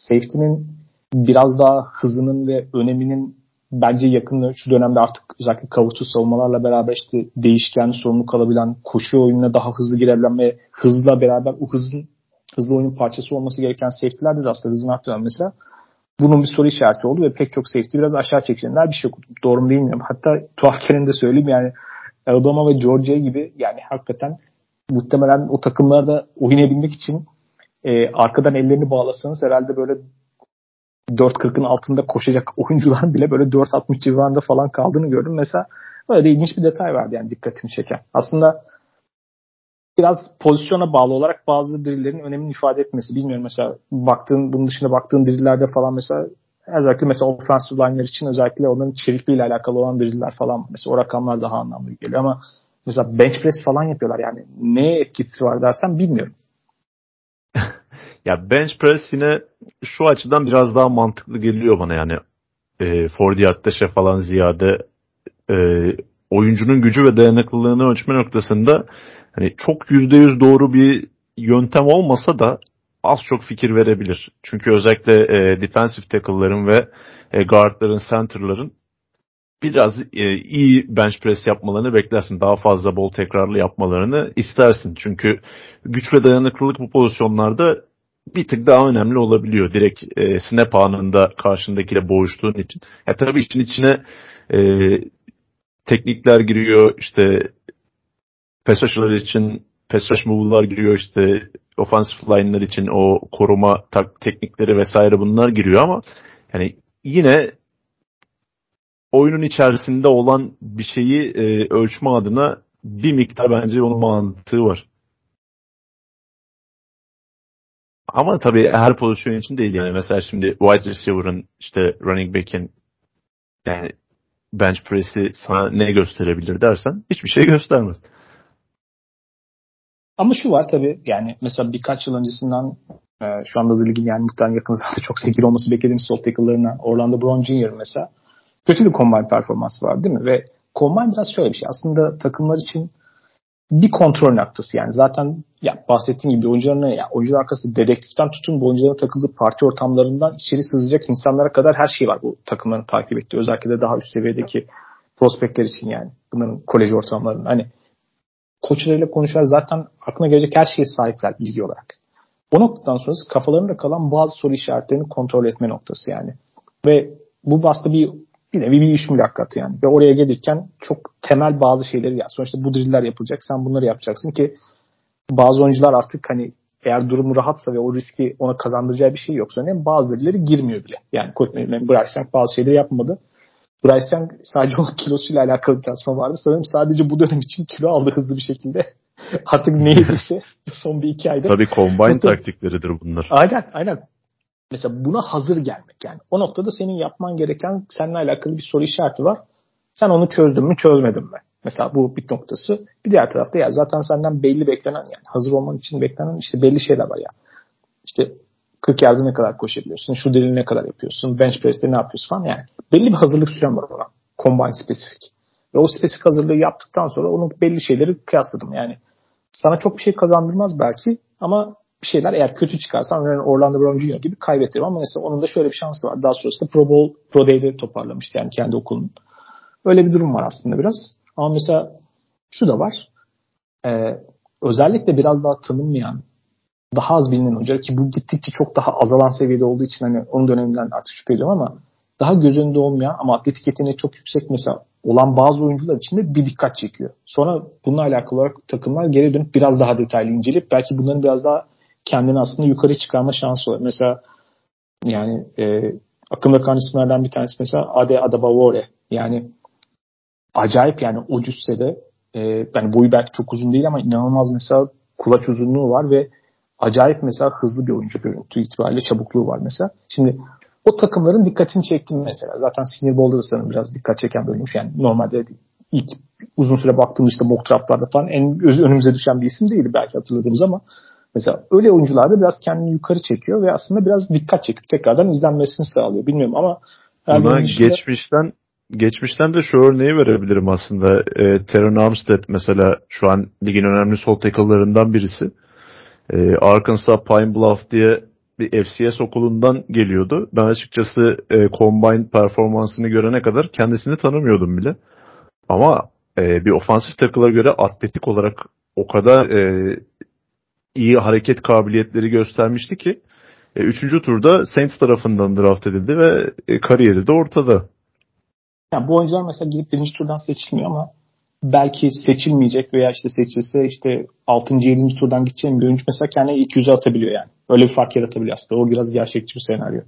Speaker 1: safety'nin biraz daha hızının ve öneminin bence yakın şu dönemde artık özellikle kavutu savunmalarla beraber işte değişken sorumlu kalabilen koşu oyununa daha hızlı girebilen ve hızla beraber o hızın hızlı oyunun parçası olması gereken safety'lerde de aslında hızını arttıran mesela bunun bir soru işareti oldu ve pek çok safety biraz aşağı çekilenler bir şey okudum. Doğru mu bilmiyorum. Hatta tuhafken de söyleyeyim yani Alabama ve Georgia gibi yani hakikaten muhtemelen o takımlarda oynayabilmek için e, arkadan ellerini bağlasanız herhalde böyle 4.40'ın altında koşacak oyuncular bile böyle 4.60 civarında falan kaldığını gördüm. Mesela böyle de ilginç bir detay vardı yani dikkatimi çeken. Aslında biraz pozisyona bağlı olarak bazı drillerin önemini ifade etmesi. Bilmiyorum mesela baktığın bunun dışında baktığın drillerde falan mesela özellikle mesela offensive line'ler için özellikle onların çevikliğiyle alakalı olan driller falan mesela o rakamlar daha anlamlı geliyor ama mesela bench press falan yapıyorlar yani ne etkisi var dersen bilmiyorum.
Speaker 2: Ya bench press yine şu açıdan biraz daha mantıklı geliyor bana yani e, Fordi Aktaş'a falan ziyade e, oyuncunun gücü ve dayanıklılığını ölçme noktasında hani çok yüzde yüz doğru bir yöntem olmasa da az çok fikir verebilir. Çünkü özellikle e, defensive tackle'ların ve e, guardların, center'ların biraz e, iyi bench press yapmalarını beklersin. Daha fazla bol tekrarlı yapmalarını istersin. Çünkü güç ve dayanıklılık bu pozisyonlarda bir tık daha önemli olabiliyor. Direkt e, snap anında karşındakiyle boğuştuğun için. Ya tabii için içine e, teknikler giriyor. İşte pass için pass rush move'lar giriyor işte offensive line'lar için o koruma tak, teknikleri vesaire bunlar giriyor ama yani yine oyunun içerisinde olan bir şeyi e, ölçme adına bir miktar bence onun mantığı var. Ama tabii her pozisyon için değil yani. Mesela şimdi wide receiver'ın işte running back'in yani bench press'i sana ne gösterebilir dersen hiçbir şey göstermez.
Speaker 1: Ama şu var tabii yani mesela birkaç yıl öncesinden e, şu anda da ligin yani muhtemelen yakın zamanda çok sevgili olması beklediğimiz sol tackle'larına Orlando Brown Jr. mesela kötü bir combine performansı var değil mi? Ve combine biraz şöyle bir şey. Aslında takımlar için bir kontrol noktası yani zaten ya bahsettiğim gibi oyuncuların ya oyuncular arkasında dedektiften tutun bu oyuncuların takıldığı parti ortamlarından içeri sızacak insanlara kadar her şey var bu takımların takip ettiği özellikle de daha üst seviyedeki prospektler için yani bunların kolej ortamlarının hani koçlarıyla konuşuyorlar zaten aklına gelecek her şeye sahipler bilgi olarak. O noktadan sonrası kafalarında kalan bazı soru işaretlerini kontrol etme noktası yani. Ve bu aslında bir bir nevi bir iş mülakatı yani. Ve oraya gelirken çok temel bazı şeyleri ya sonuçta bu driller yapılacak. Sen bunları yapacaksın ki bazı oyuncular artık hani eğer durumu rahatsa ve o riski ona kazandıracağı bir şey yoksa ne bazı drillleri girmiyor bile. Yani Bryce Young bazı şeyleri yapmadı. Bryce Young sadece o kilosuyla alakalı bir tartışma vardı. Sanırım sadece bu dönem için kilo aldı hızlı bir şekilde. Artık ne yediyse son bir iki ayda.
Speaker 2: Tabii combine taktikleridir bunlar.
Speaker 1: Aynen aynen. Mesela buna hazır gelmek yani. O noktada senin yapman gereken seninle alakalı bir soru işareti var. Sen onu çözdün mü çözmedin mi? Mesela bu bir noktası. Bir diğer tarafta ya zaten senden belli beklenen yani hazır olman için beklenen işte belli şeyler var ya. İşte 40 yarda ne kadar koşabiliyorsun, şu delini ne kadar yapıyorsun, bench press'te ne yapıyorsun falan yani. Belli bir hazırlık süren var ona. Combine spesifik. Ve o spesifik hazırlığı yaptıktan sonra onun belli şeyleri kıyasladım. Yani sana çok bir şey kazandırmaz belki ama bir şeyler eğer kötü çıkarsan yani Orlando Brown Jr. gibi kaybettirir ama mesela onun da şöyle bir şansı var. Daha sonrasında Pro Bowl Pro Day'de toparlamıştı yani kendi okulunun. Öyle bir durum var aslında biraz. Ama mesela şu da var. Ee, özellikle biraz daha tanınmayan daha az bilinen oyuncular ki bu gittikçe çok daha azalan seviyede olduğu için hani onun döneminden artık şüphe ediyorum ama daha göz önünde olmayan ama atletik yeteneği çok yüksek mesela olan bazı oyuncular için de bir dikkat çekiyor. Sonra bununla alakalı olarak takımlar geri dönüp biraz daha detaylı inceleyip belki bunların biraz daha kendini aslında yukarı çıkarma şansı var. Mesela yani e, akımda kalan isimlerden bir tanesi mesela Ade Adabawore. Yani acayip yani o cüssede e, yani boyu belki çok uzun değil ama inanılmaz mesela kulaç uzunluğu var ve acayip mesela hızlı bir oyuncu görüntü itibariyle çabukluğu var mesela. Şimdi o takımların dikkatini çektim mesela. Zaten Senior Bowl'da da sanırım biraz dikkat çeken bölünmüş. Yani normalde ilk uzun süre baktığımız işte mock draftlarda falan en önümüze düşen bir isim değildi belki hatırladığımız ama mesela öyle oyuncular da biraz kendini yukarı çekiyor ve aslında biraz dikkat çekip tekrardan izlenmesini sağlıyor. Bilmiyorum ama
Speaker 2: Buna geçmişten geçmişten de şu örneği verebilirim aslında. E, Teron Armstead mesela şu an ligin önemli sol tackle'larından birisi. E, Arkansas Pine Bluff diye bir FCS okulundan geliyordu. Ben açıkçası e, combine performansını görene kadar kendisini tanımıyordum bile. Ama e, bir ofansif takıla göre atletik olarak o kadar e, iyi hareket kabiliyetleri göstermişti ki e, üçüncü turda Saints tarafından draft edildi ve e, kariyeri de ortada.
Speaker 1: Yani bu oyuncular mesela gidip birinci turdan seçilmiyor ama belki seçilmeyecek veya işte seçilse işte 6. 7. turdan gideceğim bir oyuncu mesela kendini 200'e atabiliyor yani. Öyle bir fark yaratabiliyor aslında. O biraz gerçekçi bir senaryo.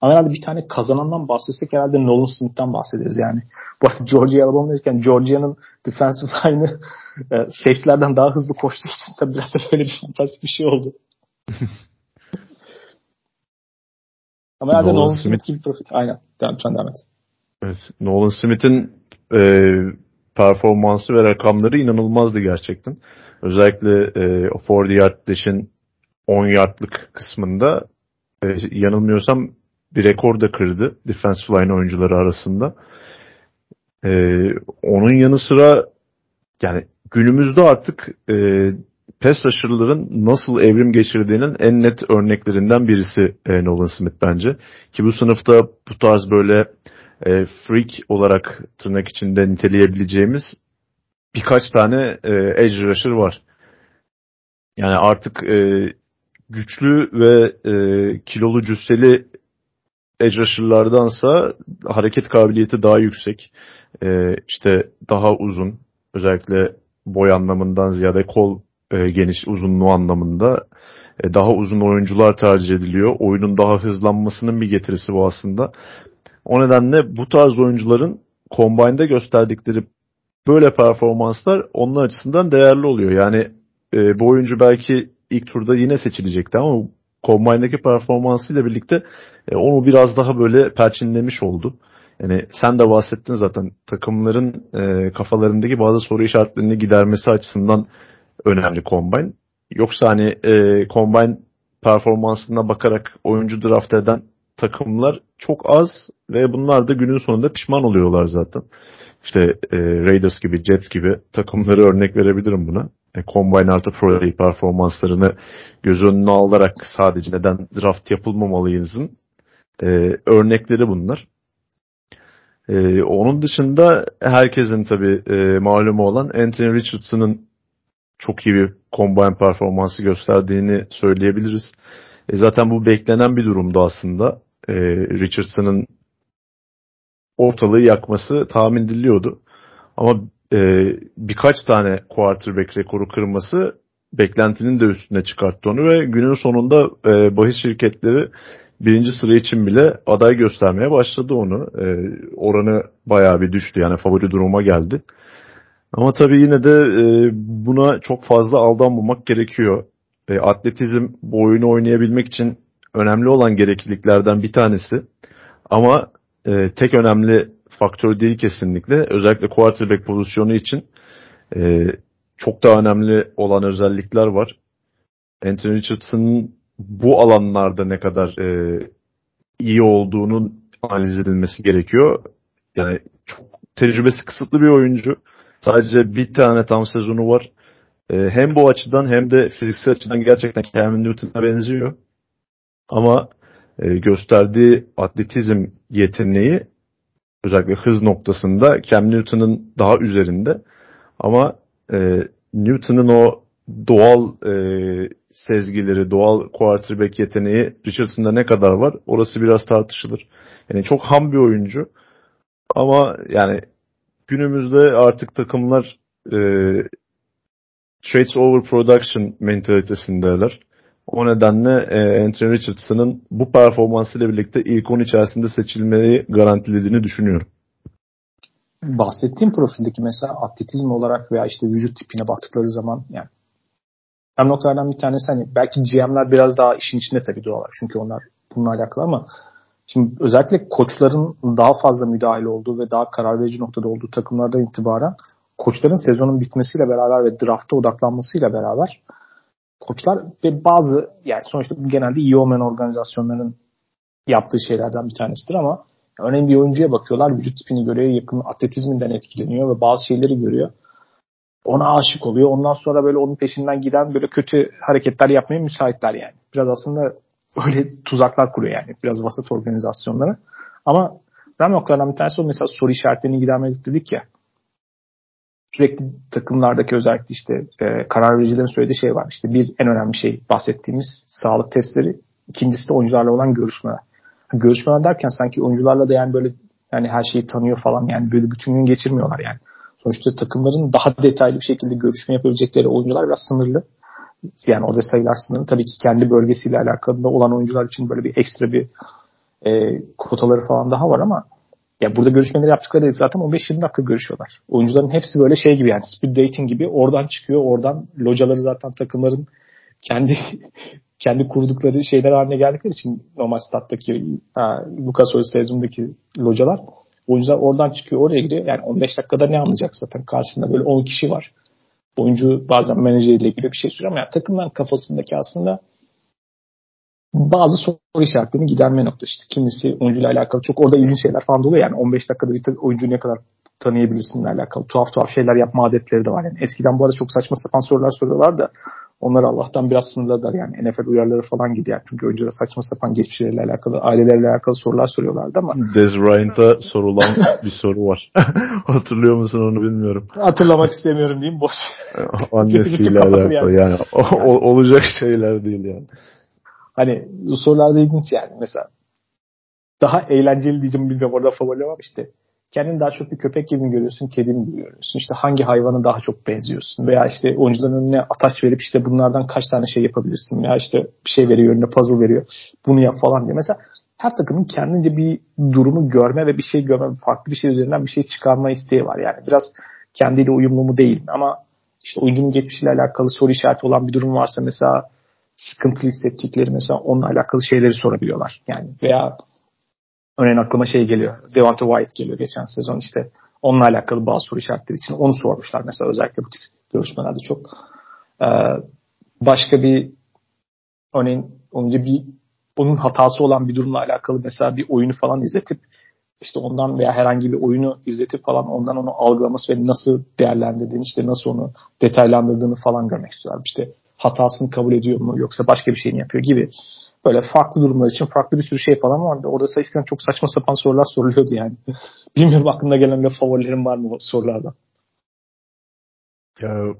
Speaker 1: Ama herhalde bir tane kazanandan bahsetsek herhalde Nolan Smith'ten bahsederiz yani. Bu arada Georgia Alabama derken Georgia'nın defensive line'ı e, safety'lerden daha hızlı koştuğu için tabii biraz da böyle bir fantastik bir şey oldu. Ama herhalde Nolan, Nolan Smith, Smith gibi profit. Aynen. Devam, sen devam et.
Speaker 2: Evet. Nolan Smith'in e, performansı ve rakamları inanılmazdı gerçekten. Özellikle e, 40 yard dash'in 10 yardlık kısmında e, yanılmıyorsam bir rekor da kırdı defensive line oyuncuları arasında. E, onun yanı sıra yani günümüzde artık e, pes rusher'ların nasıl evrim geçirdiğinin en net örneklerinden birisi e, Nolan Smith bence. Ki bu sınıfta bu tarz böyle e, freak olarak tırnak içinde niteleyebileceğimiz birkaç tane e, edge rusher var. Yani artık e, güçlü ve e, kilolu cüsseli edge rusher'lardansa hareket kabiliyeti daha yüksek. E, işte daha uzun. Özellikle boy anlamından ziyade kol e, geniş uzunluğu anlamında e, daha uzun oyuncular tercih ediliyor. Oyunun daha hızlanmasının bir getirisi bu aslında. O nedenle bu tarz oyuncuların Combine'da gösterdikleri böyle performanslar onun açısından değerli oluyor. Yani e, bu oyuncu belki ilk turda yine seçilecekti ama Combine'daki performansıyla birlikte e, onu biraz daha böyle perçinlemiş oldu. Yani sen de bahsettin zaten takımların e, kafalarındaki bazı soru işaretlerini gidermesi açısından önemli Combine. Yoksa hani e, Combine performansına bakarak oyuncu draft eden takımlar çok az ve bunlar da günün sonunda pişman oluyorlar zaten. İşte e, Raiders gibi, Jets gibi takımları örnek verebilirim buna. E, Combine artı Pro Day performanslarını göz önüne alarak sadece neden draft yapılmamalıyızın e, örnekleri bunlar. E, onun dışında herkesin tabi e, malumu olan Anthony Richardson'ın çok iyi bir combine performansı gösterdiğini söyleyebiliriz. E, zaten bu beklenen bir durumdu aslında. E, Richardson'ın ortalığı yakması tahmin ediliyordu. Ama e, birkaç tane quarterback rekoru kırması beklentinin de üstüne çıkarttı onu ve günün sonunda e, bahis şirketleri birinci sıra için bile aday göstermeye başladı onu. E, oranı bayağı bir düştü yani favori duruma geldi. Ama tabii yine de e, buna çok fazla aldanmamak gerekiyor. E, atletizm bu oyunu oynayabilmek için önemli olan gerekliliklerden bir tanesi. Ama e, tek önemli faktör değil kesinlikle. Özellikle quarterback pozisyonu için e, çok daha önemli olan özellikler var. Anthony Richardson'ın bu alanlarda ne kadar e, iyi olduğunun analiz edilmesi gerekiyor. Yani çok tecrübesi kısıtlı bir oyuncu. Sadece bir tane tam sezonu var. E, hem bu açıdan hem de fiziksel açıdan gerçekten Cam Newton'a benziyor. Ama e, gösterdiği atletizm yeteneği özellikle hız noktasında Cam Newton'ın daha üzerinde. Ama e, Newton'ın o doğal e, sezgileri, doğal quarterback yeteneği Richardson'da ne kadar var? Orası biraz tartışılır. Yani çok ham bir oyuncu. Ama yani günümüzde artık takımlar e, trades over production mentalitesindeler. O nedenle e, Anthony Richardson'ın bu performansıyla birlikte ilk 10 içerisinde seçilmeyi garantilediğini düşünüyorum.
Speaker 1: Bahsettiğim profildeki mesela atletizm olarak veya işte vücut tipine baktıkları zaman yani hem noktalardan bir tanesi hani belki GM'ler biraz daha işin içinde tabii doğalar. Çünkü onlar bununla alakalı ama Şimdi özellikle koçların daha fazla müdahil olduğu ve daha karar verici noktada olduğu takımlardan itibaren koçların sezonun bitmesiyle beraber ve drafta odaklanmasıyla beraber koçlar ve bazı yani sonuçta bu genelde iyi olmayan organizasyonların yaptığı şeylerden bir tanesidir ama Örneğin bir oyuncuya bakıyorlar, vücut tipini görüyor, yakın atletizminden etkileniyor ve bazı şeyleri görüyor. Ona aşık oluyor. Ondan sonra böyle onun peşinden giden böyle kötü hareketler yapmaya müsaitler yani. Biraz aslında öyle tuzaklar kuruyor yani. Biraz vasat organizasyonları. Ama önemli noktalardan bir tanesi o mesela soru işaretlerini gidermedik dedik ya. Sürekli takımlardaki özellikle işte e, karar vericilerin söylediği şey var. İşte bir en önemli şey bahsettiğimiz sağlık testleri. İkincisi de oyuncularla olan görüşmeler. Görüşmeler derken sanki oyuncularla da yani böyle yani her şeyi tanıyor falan yani böyle bütün gün geçirmiyorlar yani. Sonuçta takımların daha detaylı bir şekilde görüşme yapabilecekleri oyuncular biraz sınırlı. Yani orada sayılar sınırlı. Tabii ki kendi bölgesiyle alakalı olan oyuncular için böyle bir ekstra bir e, kotaları falan daha var ama ya burada görüşmeleri yaptıkları zaten 15-20 dakika görüşüyorlar. Oyuncuların hepsi böyle şey gibi yani speed dating gibi oradan çıkıyor. Oradan locaları zaten takımların kendi kendi kurdukları şeyler haline geldikleri için normal stat'taki ha, Lucas Oil Stadium'daki localar oyuncular oradan çıkıyor oraya gidiyor. Yani 15 dakikada ne anlayacak zaten karşısında böyle 10 kişi var. Oyuncu bazen menajeriyle ilgili bir şey söylüyor ama yani takımdan kafasındaki aslında bazı soru işaretlerini giderme noktası işte. Kimisi oyuncuyla alakalı çok orada ilginç şeyler falan oluyor. Yani 15 dakikada bir oyuncuyu ne kadar tanıyabilirsinle alakalı tuhaf tuhaf şeyler yapma adetleri de var. Yani eskiden bu arada çok saçma sapan sorular soruyorlar da Onları Allah'tan biraz sınırladılar yani. NFL uyarıları falan gidiyor. Çünkü oyunculara saçma sapan geçmişleriyle alakalı, ailelerle alakalı sorular soruyorlardı ama.
Speaker 2: Dez Bryant'a sorulan bir soru var. Hatırlıyor musun onu bilmiyorum.
Speaker 1: Hatırlamak istemiyorum diyeyim boş.
Speaker 2: Annesiyle alakalı yani. yani. O, olacak şeyler değil yani.
Speaker 1: Hani sorularda ilginç yani. Mesela daha eğlenceli diyeceğim bilmiyorum orada favori var işte kendini daha çok bir köpek gibi mi görüyorsun, kedi mi görüyorsun? İşte hangi hayvana daha çok benziyorsun? Veya işte oyuncuların önüne ataç verip işte bunlardan kaç tane şey yapabilirsin? Veya işte bir şey veriyor, önüne puzzle veriyor. Bunu yap falan diye. Mesela her takımın kendince bir durumu görme ve bir şey görme, farklı bir şey üzerinden bir şey çıkarma isteği var. Yani biraz kendiyle uyumlu mu değil ama işte oyuncunun geçmişiyle alakalı soru işareti olan bir durum varsa mesela sıkıntılı hissettikleri mesela onunla alakalı şeyleri sorabiliyorlar. Yani veya Örneğin aklıma şey geliyor. Devonta White geliyor geçen sezon işte. Onunla alakalı bazı soru işaretleri için onu sormuşlar mesela özellikle bu tip görüşmelerde çok. Ee, başka bir örneğin önce bir onun hatası olan bir durumla alakalı mesela bir oyunu falan izletip işte ondan veya herhangi bir oyunu izletip falan ondan onu algılaması ve nasıl değerlendirdiğini işte nasıl onu detaylandırdığını falan görmek istiyorlar. İşte hatasını kabul ediyor mu yoksa başka bir şeyini yapıyor gibi Böyle farklı durumlar için farklı bir sürü şey falan vardı. Orada sayısından çok saçma sapan sorular soruluyordu yani. Bilmiyorum aklında gelen bir favorilerin var mı sorulardan?
Speaker 2: Ya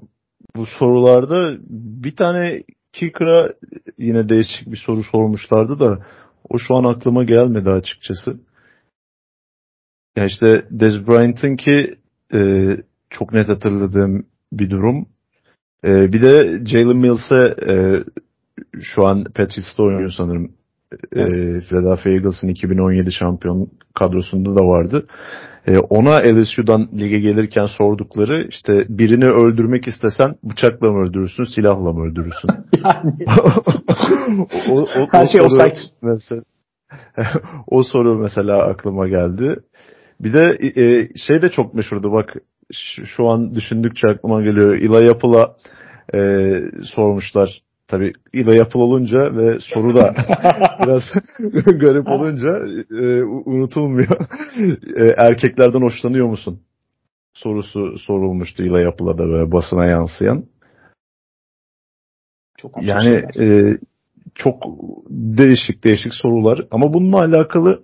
Speaker 2: bu sorularda bir tane kicker'a yine değişik bir soru sormuşlardı da o şu an aklıma gelmedi açıkçası. Ya işte Dez Bryant'ın ki e, çok net hatırladığım bir durum. E, bir de Jalen Mills'e e, şu an Patriots'ta oynuyor sanırım. Evet. E, Philadelphia Eagles'ın 2017 şampiyon kadrosunda da vardı. E, ona LSU'dan lige gelirken sordukları işte birini öldürmek istesen bıçakla mı öldürürsün, silahla mı öldürürsün? yani.
Speaker 1: o, o, Her o şey soru,
Speaker 2: mesela, o soru mesela aklıma geldi. Bir de e, şey de çok meşhurdu bak şu, an düşündükçe aklıma geliyor. Ila Yapıl'a e, sormuşlar Tabi ila yapıl olunca ve soru da biraz garip olunca e, unutulmuyor. E, erkeklerden hoşlanıyor musun? Sorusu sorulmuştu ila yapıla da böyle basına yansıyan. Çok yani e, çok değişik değişik sorular ama bununla alakalı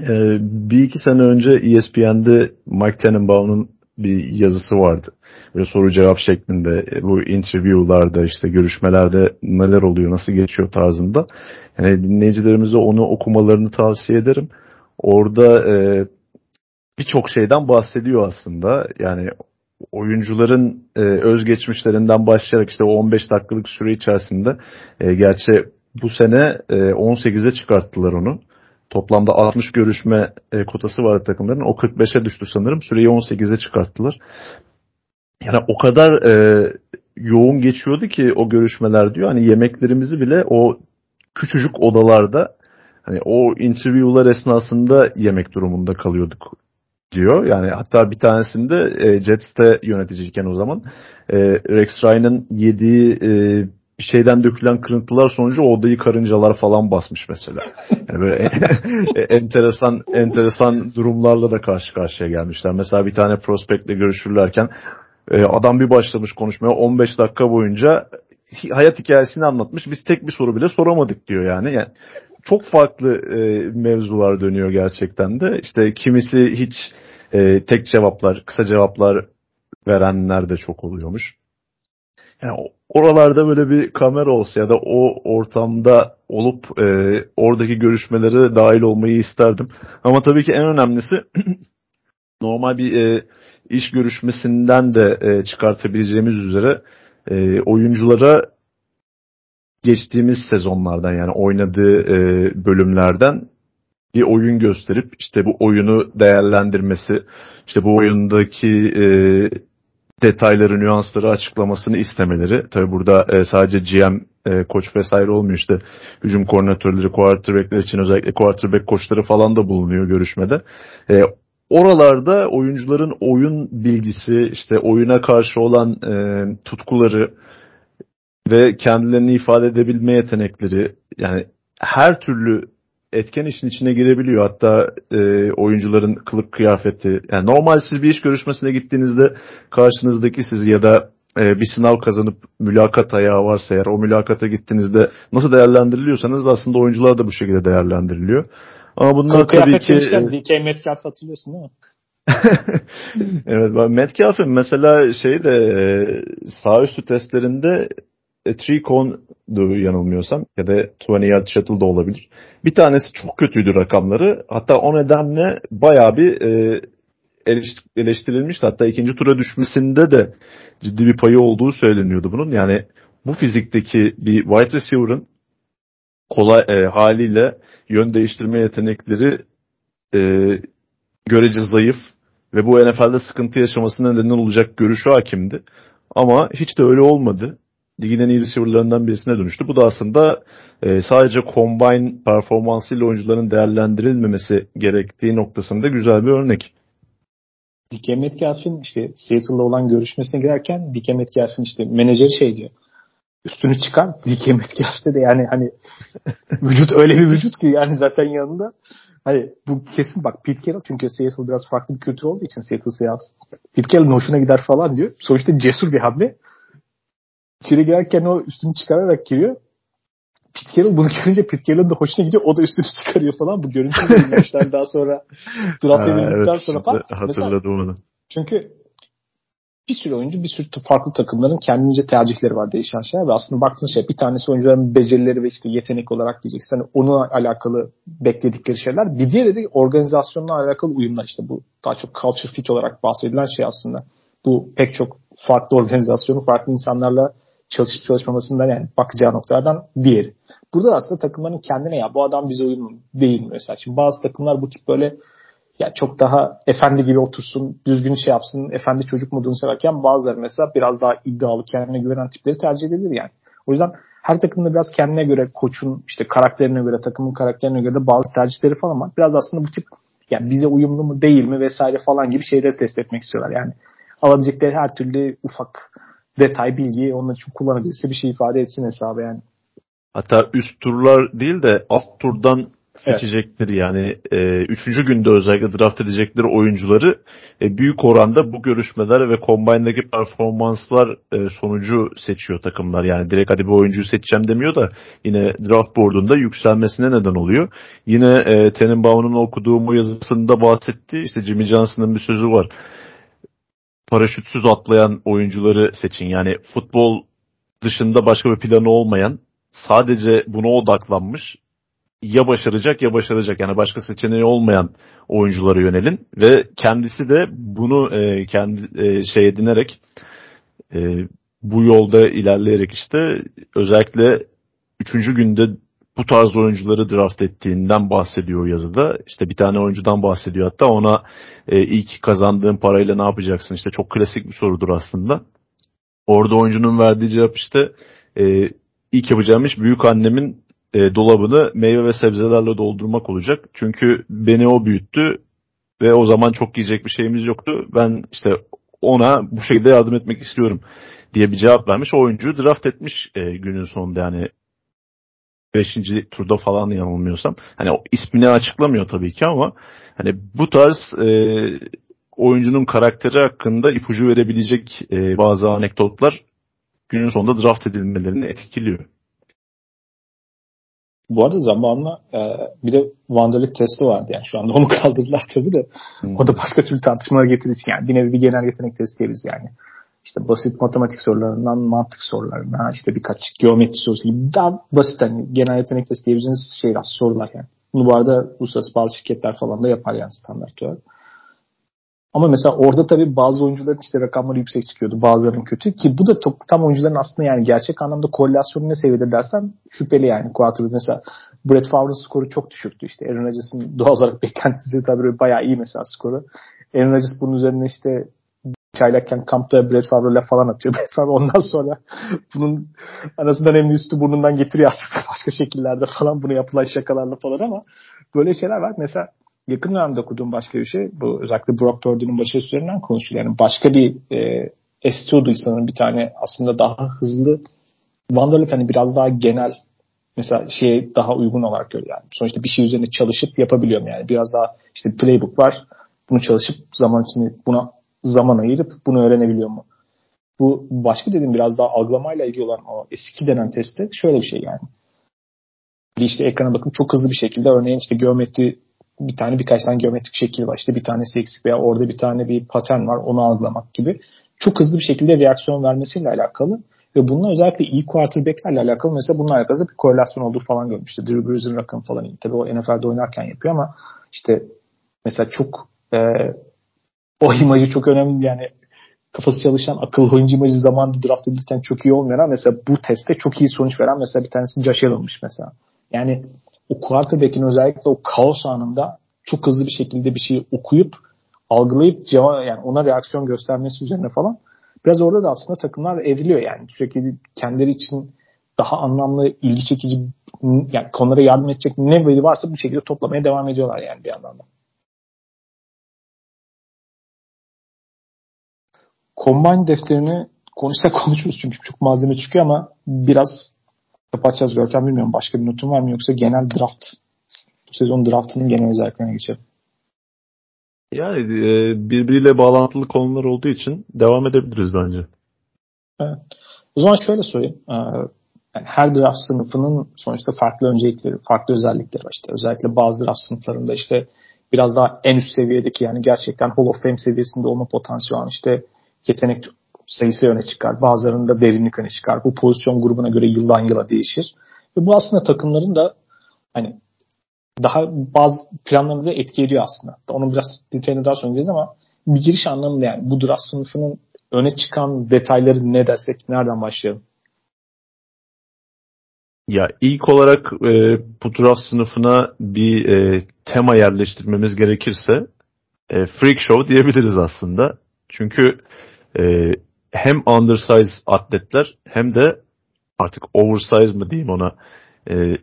Speaker 2: e, bir iki sene önce ESPN'de Mike Tannenbaum'un bir yazısı vardı. Böyle soru cevap şeklinde e, bu interview'larda işte görüşmelerde neler oluyor, nasıl geçiyor tarzında. Yani dinleyicilerimize onu okumalarını tavsiye ederim. Orada e, birçok şeyden bahsediyor aslında. Yani oyuncuların e, özgeçmişlerinden başlayarak işte o 15 dakikalık süre içerisinde e, gerçi bu sene e, 18'e çıkarttılar onu. Toplamda 60 görüşme e, kotası vardı takımların. O 45'e düştü sanırım. Süreyi 18'e çıkarttılar. Yani o kadar e, yoğun geçiyordu ki o görüşmeler diyor. Hani yemeklerimizi bile o küçücük odalarda hani o interview'lar esnasında yemek durumunda kalıyorduk diyor. Yani hatta bir tanesinde e, Jets'te yöneticiyken o zaman e, Rex Ryan'ın yediği e, şeyden dökülen kırıntılar sonucu odayı karıncalar falan basmış mesela. Yani böyle enteresan enteresan durumlarla da karşı karşıya gelmişler. Mesela bir tane prospektle görüşürlerken e, adam bir başlamış konuşmaya 15 dakika boyunca hayat hikayesini anlatmış. Biz tek bir soru bile soramadık diyor yani. yani çok farklı e, mevzular dönüyor gerçekten de. İşte kimisi hiç e, tek cevaplar, kısa cevaplar verenler de çok oluyormuş. Yani oralarda böyle bir kamera olsa ya da o ortamda olup e, oradaki görüşmelere dahil olmayı isterdim. Ama tabii ki en önemlisi normal bir e, iş görüşmesinden de e, çıkartabileceğimiz üzere e, oyunculara geçtiğimiz sezonlardan yani oynadığı e, bölümlerden bir oyun gösterip işte bu oyunu değerlendirmesi, işte bu oyundaki e, detayları, nüansları açıklamasını istemeleri. Tabi burada e, sadece GM, e, koç vesaire olmuyor işte hücum koordinatörleri, quarterbackler için özellikle quarterback koçları falan da bulunuyor görüşmede. E, oralarda oyuncuların oyun bilgisi, işte oyuna karşı olan e, tutkuları ve kendilerini ifade edebilme yetenekleri yani her türlü etken işin içine girebiliyor. Hatta e, oyuncuların kılık kıyafeti. Yani normal siz bir iş görüşmesine gittiğinizde karşınızdaki siz ya da e, bir sınav kazanıp mülakat ayağı varsa eğer o mülakata gittiğinizde nasıl değerlendiriliyorsanız aslında oyuncular da bu şekilde değerlendiriliyor. Ama bunlar kılık tabii ki...
Speaker 1: DK Metcalf hatırlıyorsun değil mi?
Speaker 2: evet Metcalf'in mesela şey de e, sağ üstü testlerinde e, three cone'du yanılmıyorsam ya da 20 yard olabilir. Bir tanesi çok kötüydü rakamları. Hatta o nedenle bayağı bir e, eleştirilmişti. Hatta ikinci tura düşmesinde de ciddi bir payı olduğu söyleniyordu bunun. Yani bu fizikteki bir wide receiver'ın kolay e, haliyle yön değiştirme yetenekleri e, görece zayıf ve bu NFL'de sıkıntı yaşamasına neden olacak görüşü hakimdi. Ama hiç de öyle olmadı ligin en iyi receiver'larından birisine dönüştü. Bu da aslında e, sadece combine performansıyla oyuncuların değerlendirilmemesi gerektiği noktasında güzel bir örnek.
Speaker 1: Dike Metcalf'in işte Seattle'la olan görüşmesine girerken Dike Metcalf'in işte menajeri şey diyor. Üstünü çıkar. Dike Metcalf'te de yani hani vücut öyle bir vücut ki yani zaten yanında. Hani bu kesin bak Pete Carroll çünkü Seattle biraz farklı bir kültür olduğu için Seattle Seahawks. Pete Carroll'ın hoşuna gider falan diyor. Sonuçta cesur bir hamle. İçeri girerken o üstünü çıkararak giriyor. Pete Carroll bunu görünce Pete Carroll'ın da hoşuna gidiyor. O da üstünü çıkarıyor falan. Bu görüntüyü yayınlamışlar daha sonra. Draft edildikten evet, sonra falan.
Speaker 2: Hatırladım onu.
Speaker 1: Çünkü bir sürü oyuncu bir sürü farklı takımların kendince tercihleri var değişen şeyler ve aslında baktığınız şey bir tanesi oyuncuların becerileri ve işte yetenek olarak diyeceksin. Hani onunla alakalı bekledikleri şeyler. Bir diğeri de organizasyonla alakalı uyumlar işte bu daha çok culture fit olarak bahsedilen şey aslında. Bu pek çok farklı organizasyonu farklı insanlarla çalışıp çalışmamasından yani bakacağı noktalardan diğeri. Burada aslında takımların kendine ya bu adam bize uyumlu değil mi mesela. Şimdi bazı takımlar bu tip böyle ya çok daha efendi gibi otursun, düzgün şey yapsın, efendi çocuk modunu severken bazıları mesela biraz daha iddialı, kendine güvenen tipleri tercih edebilir yani. O yüzden her takımda biraz kendine göre koçun işte karakterine göre, takımın karakterine göre de bazı tercihleri falan var. Biraz aslında bu tip yani bize uyumlu mu değil mi vesaire falan gibi şeyleri test etmek istiyorlar. Yani alabilecekleri her türlü ufak detay, bilgi onlar için kullanabilirse bir şey ifade etsin hesabı yani.
Speaker 2: Hatta üst turlar değil de alt turdan seçecekleri evet. yani e, üçüncü günde özellikle draft edecekleri oyuncuları e, büyük oranda bu görüşmeler ve combine'daki performanslar e, sonucu seçiyor takımlar. Yani direkt hadi bir oyuncuyu seçeceğim demiyor da yine draft boardunda yükselmesine neden oluyor. Yine e, Tenenbaum'un okuduğum bu yazısında bahsettiği işte Jimmy Johnson'ın bir sözü var paraşütsüz atlayan oyuncuları seçin. Yani futbol dışında başka bir planı olmayan, sadece buna odaklanmış, ya başaracak ya başaracak. Yani başka seçeneği olmayan oyunculara yönelin ve kendisi de bunu e, kendi e, şey edinerek e, bu yolda ilerleyerek işte özellikle üçüncü günde bu tarz oyuncuları draft ettiğinden bahsediyor yazıda. İşte bir tane oyuncudan bahsediyor hatta ona e, ilk kazandığın parayla ne yapacaksın? İşte çok klasik bir sorudur aslında. Orada oyuncunun verdiği cevap işte e, ilk yapacağım iş büyük annemin e, dolabını meyve ve sebzelerle doldurmak olacak. Çünkü beni o büyüttü ve o zaman çok yiyecek bir şeyimiz yoktu. Ben işte ona bu şekilde yardım etmek istiyorum diye bir cevap vermiş. O oyuncuyu draft etmiş e, günün sonunda yani 5. turda falan yanılmıyorsam. Hani o ismini açıklamıyor tabii ki ama hani bu tarz e, oyuncunun karakteri hakkında ipucu verebilecek e, bazı anekdotlar günün sonunda draft edilmelerini etkiliyor.
Speaker 1: Bu arada zamanla e, bir de Wanderlik testi vardı yani şu anda onu kaldırdılar tabii de hmm. o da başka türlü tartışmalara getirir yani bir nevi bir genel yetenek testi diyebiliriz yani. İşte basit matematik sorularından mantık sorularına işte birkaç geometri sorusu gibi daha basit hani genel yetenek testi diyebileceğiniz şeyler sorular yani. Bunu bu arada uluslararası bazı şirketler falan da yapar yani standart olarak. Ama mesela orada tabii bazı oyuncuların işte rakamları yüksek çıkıyordu. Bazılarının kötü. Ki bu da tam oyuncuların aslında yani gerçek anlamda korelasyonu ne seviyede dersen şüpheli yani. Quarterback mesela Brett Favre'ın skoru çok düşüktü işte. Aaron Rodgers'ın doğal olarak beklentisi tabii bayağı iyi mesela skoru. Aaron Rodgers bunun üzerine işte çaylakken kampta Brett Favre'la falan atıyor. Brett Favre ondan sonra bunun arasından hem üstü burnundan getiriyor aslında başka şekillerde falan bunu yapılan şakalarla falan ama böyle şeyler var. Mesela yakın dönemde okuduğum başka bir şey bu özellikle Brock Purdy'nin başarısı üzerinden konuşuyor. Yani başka bir e, STO'du sanırım bir tane aslında daha hızlı Wanderlik hani biraz daha genel mesela şeye daha uygun olarak görüyor yani. Sonuçta bir şey üzerine çalışıp yapabiliyorum yani. Biraz daha işte playbook var. Bunu çalışıp zaman içinde buna zaman ayırıp bunu öğrenebiliyor mu? Bu başka dediğim biraz daha algılamayla ilgili olan o eski denen testte şöyle bir şey yani. İşte ekrana bakıp çok hızlı bir şekilde örneğin işte geometri bir tane birkaç tane geometrik şekil var. İşte bir tanesi eksik veya orada bir tane bir patern var onu algılamak gibi. Çok hızlı bir şekilde reaksiyon vermesiyle alakalı ve bununla özellikle iyi quarterbacklerle alakalı mesela bununla alakalı bir korelasyon olduğu falan görmüştü. Drew Brees'in rakamı falan. Tabii o NFL'de oynarken yapıyor ama işte mesela çok e, o imajı çok önemli yani kafası çalışan akıllı oyuncu imajı zamanında draft edilirken çok iyi olmayan mesela bu testte çok iyi sonuç veren mesela bir tanesi Josh Allen'mış mesela. Yani o quarterback'in özellikle o kaos anında çok hızlı bir şekilde bir şeyi okuyup algılayıp cevap yani ona reaksiyon göstermesi üzerine falan biraz orada da aslında takımlar evriliyor yani sürekli kendileri için daha anlamlı, ilgi çekici yani konulara yardım edecek ne varsa bu şekilde toplamaya devam ediyorlar yani bir yandan da. Combine defterini konuşsak konuşuruz çünkü çok malzeme çıkıyor ama biraz kapatacağız Görkem bilmiyorum. Başka bir notun var mı yoksa genel draft bu sezon draftının genel özelliklerine geçelim.
Speaker 2: Yani e, birbiriyle bağlantılı konular olduğu için devam edebiliriz bence.
Speaker 1: Evet. O zaman şöyle sorayım. E, yani her draft sınıfının sonuçta farklı öncelikleri, farklı özellikleri var. İşte özellikle bazı draft sınıflarında işte biraz daha en üst seviyedeki yani gerçekten Hall of Fame seviyesinde olma potansiyeli olan işte yetenek sayısı öne çıkar. Bazılarında derinlik öne çıkar. Bu pozisyon grubuna göre yıldan yıla değişir. Ve bu aslında takımların da hani daha bazı planlarını da etki ediyor aslında. Onu biraz detayına daha sonra gireceğiz ama bir giriş anlamında yani bu draft sınıfının öne çıkan detayları ne dersek nereden başlayalım?
Speaker 2: Ya ilk olarak e, bu draft sınıfına bir e, tema yerleştirmemiz gerekirse e, freak show diyebiliriz aslında. Çünkü e, hem undersize atletler hem de artık oversize mı diyeyim ona e,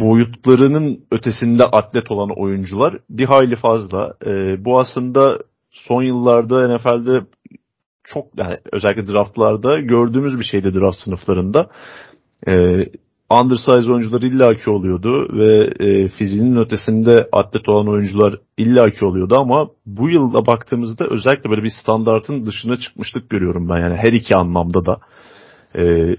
Speaker 2: boyutlarının ötesinde atlet olan oyuncular bir hayli fazla. E, bu aslında son yıllarda NFL'de çok yani özellikle draftlarda gördüğümüz bir şeydi draft sınıflarında. E, undersize oyuncular illaki oluyordu ve e, fiziğinin ötesinde atlet olan oyuncular illaki oluyordu ama bu yılda baktığımızda özellikle böyle bir standartın dışına çıkmışlık görüyorum ben yani her iki anlamda da. E,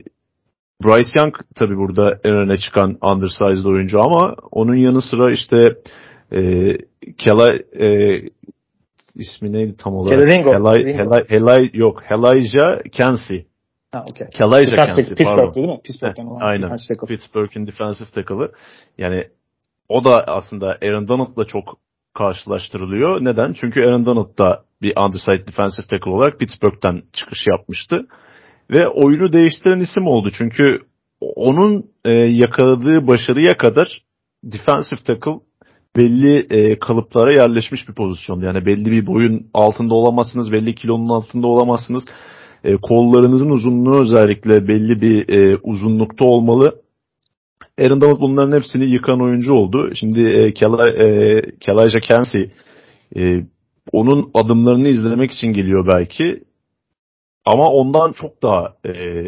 Speaker 2: Bryce Young tabi burada en öne çıkan undersized oyuncu ama onun yanı sıra işte e, Kela e, ismi neydi tam olarak? Helay, Helay, Helay, yok Elijah Kensey
Speaker 1: Ha, okay.
Speaker 2: Kalaja
Speaker 1: Kansas, Pittsburgh'te değil mi? Pittsburgh'ten
Speaker 2: olan Aynen. Pittsburgh'in defensive tackle'ı. Yani o da aslında Aaron Donald'la çok karşılaştırılıyor. Neden? Çünkü Aaron Donald da bir underside defensive tackle olarak Pittsburgh'ten çıkış yapmıştı. Ve oyunu değiştiren isim oldu. Çünkü onun e, yakaladığı başarıya kadar defensive tackle belli e, kalıplara yerleşmiş bir pozisyon. Yani belli bir boyun altında olamazsınız, belli kilonun altında olamazsınız e, kollarınızın uzunluğu özellikle belli bir e, uzunlukta olmalı. Aaron Donald bunların hepsini yıkan oyuncu oldu. Şimdi e, Kela, e, Kensey e, onun adımlarını izlemek için geliyor belki. ama ondan çok daha e,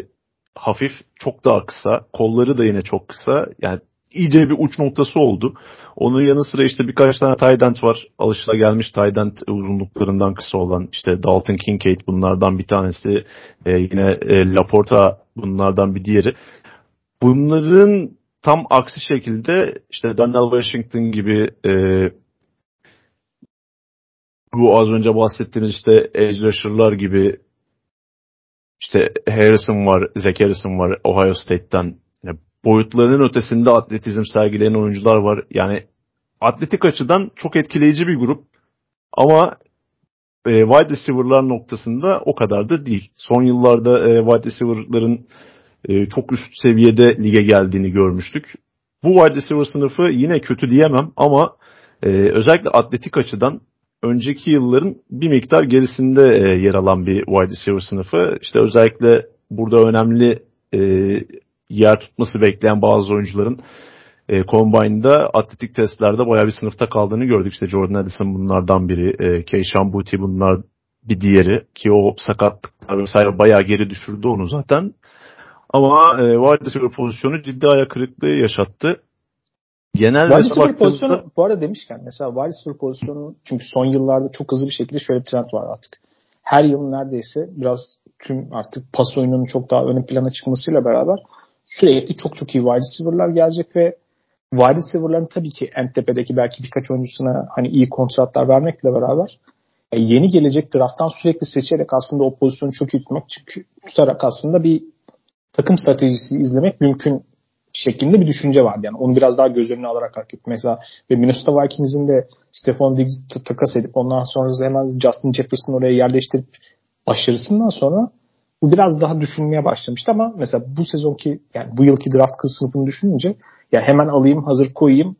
Speaker 2: hafif, çok daha kısa. Kolları da yine çok kısa. Yani iyice bir uç noktası oldu. Onun yanı sıra işte birkaç tane tight var. Alışılagelmiş tight end uzunluklarından kısa olan işte Dalton Kincaid bunlardan bir tanesi. E, yine e, Laporta bunlardan bir diğeri. Bunların tam aksi şekilde işte Daniel Washington gibi e, bu az önce bahsettiğimiz işte edge rusher'lar gibi işte Harrison var, Zach Harrison var Ohio State'ten. Boyutlarının ötesinde atletizm sergileyen oyuncular var. Yani atletik açıdan çok etkileyici bir grup. Ama e, wide receiver'lar noktasında o kadar da değil. Son yıllarda e, wide receiver'ların e, çok üst seviyede lige geldiğini görmüştük. Bu wide receiver sınıfı yine kötü diyemem ama e, özellikle atletik açıdan önceki yılların bir miktar gerisinde e, yer alan bir wide receiver sınıfı. İşte özellikle burada önemli e, yer tutması bekleyen bazı oyuncuların e, Combine'da atletik testlerde bayağı bir sınıfta kaldığını gördük. İşte Jordan Addison bunlardan biri, e, Keyshawn Booty bunlar bir diğeri ki o sakatlıklar vesaire bayağı geri düşürdü onu zaten. Ama e, wide receiver pozisyonu ciddi ayak kırıklığı yaşattı.
Speaker 1: Genel wide receiver pozisyonu bu arada demişken mesela wide receiver pozisyonu çünkü son yıllarda çok hızlı bir şekilde şöyle bir trend var artık. Her yıl neredeyse biraz tüm artık pas oyununun çok daha ön plana çıkmasıyla beraber sürekli çok çok iyi wide receiver'lar gelecek ve wide receiver'ların tabii ki en tepedeki belki birkaç oyuncusuna hani iyi kontratlar vermekle beraber e, yeni gelecek drafttan sürekli seçerek aslında o pozisyonu çok iyi tutmak tutarak aslında bir takım stratejisi izlemek mümkün şeklinde bir düşünce vardı. Yani onu biraz daha göz önüne alarak hareket Mesela ve Minnesota Vikings'in de Stefan Diggs'i takas edip ondan sonra hemen Justin Jefferson oraya yerleştirip başarısından sonra bu biraz daha düşünmeye başlamıştı ama mesela bu sezonki yani bu yılki draft kız sınıfını düşününce ya hemen alayım hazır koyayım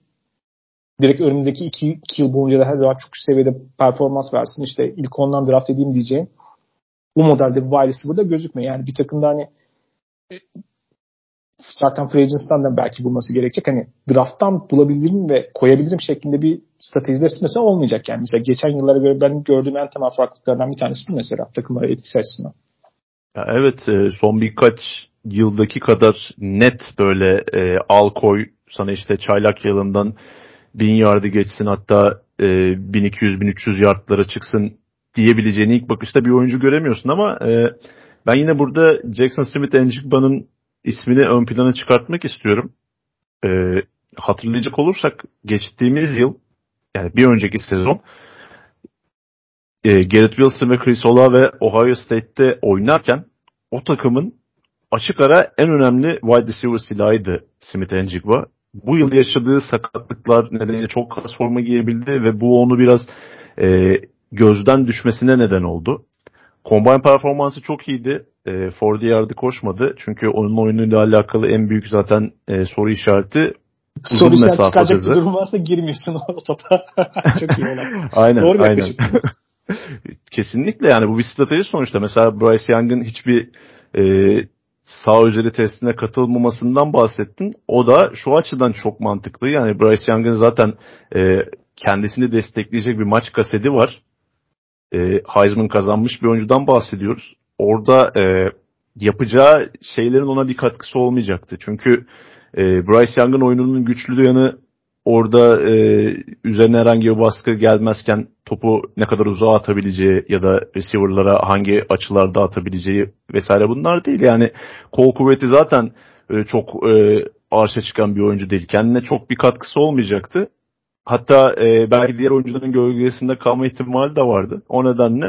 Speaker 1: direkt önümüzdeki iki, iki yıl boyunca da her zaman çok seviyede performans versin işte ilk ondan draft edeyim diyeceğim bu modelde bir wide receiver'da gözükmüyor. Yani bir takım da hani zaten free agency'dan da belki bulması gerekecek. Hani drafttan bulabilirim ve koyabilirim şeklinde bir strateji mesela olmayacak. Yani mesela geçen yıllara göre ben gördüğüm en temel farklılıklardan bir tanesi bu mesela takımlara etkisi açısından.
Speaker 2: Ya evet e, son birkaç yıldaki kadar net böyle e, al koy sana işte çaylak yılından bin yardı geçsin hatta e, 1200-1300 yardlara çıksın diyebileceğini ilk bakışta bir oyuncu göremiyorsun ama e, ben yine burada Jackson Smith Njigaba'nın ismini ön plana çıkartmak istiyorum. E, hatırlayacak olursak geçtiğimiz yıl yani bir önceki sezon e, Garrett Wilson ve Chris Olave Ohio State'te oynarken o takımın açık ara en önemli wide receiver silahıydı Smith Njigba. Bu yıl yaşadığı sakatlıklar nedeniyle çok az forma giyebildi ve bu onu biraz e, gözden düşmesine neden oldu. Combine performansı çok iyiydi. E, 40 yardı koşmadı. Çünkü onun oyunuyla alakalı en büyük zaten e, soru işareti
Speaker 1: soru işareti çıkacak bir durum varsa girmiyorsun o topa. çok iyi olay.
Speaker 2: aynen, Doğru aynen. Kesinlikle yani bu bir strateji sonuçta. Mesela Bryce Young'ın hiçbir e, sağ üzeri testine katılmamasından bahsettin. O da şu açıdan çok mantıklı. Yani Bryce Young'ın zaten e, kendisini destekleyecek bir maç kaseti var e, Heisman kazanmış bir oyuncudan bahsediyoruz. Orada e, yapacağı şeylerin ona bir katkısı olmayacaktı. Çünkü e, Bryce Young'ın oyununun güçlü yanı orada e, üzerine herhangi bir baskı gelmezken topu ne kadar uzağa atabileceği ya da receiver'lara hangi açılarda atabileceği vesaire bunlar değil. Yani kol kuvveti zaten e, çok e, arşa çıkan bir oyuncu değil. Kendine çok bir katkısı olmayacaktı. Hatta e, belki diğer oyuncuların gölgesinde kalma ihtimali de vardı. O nedenle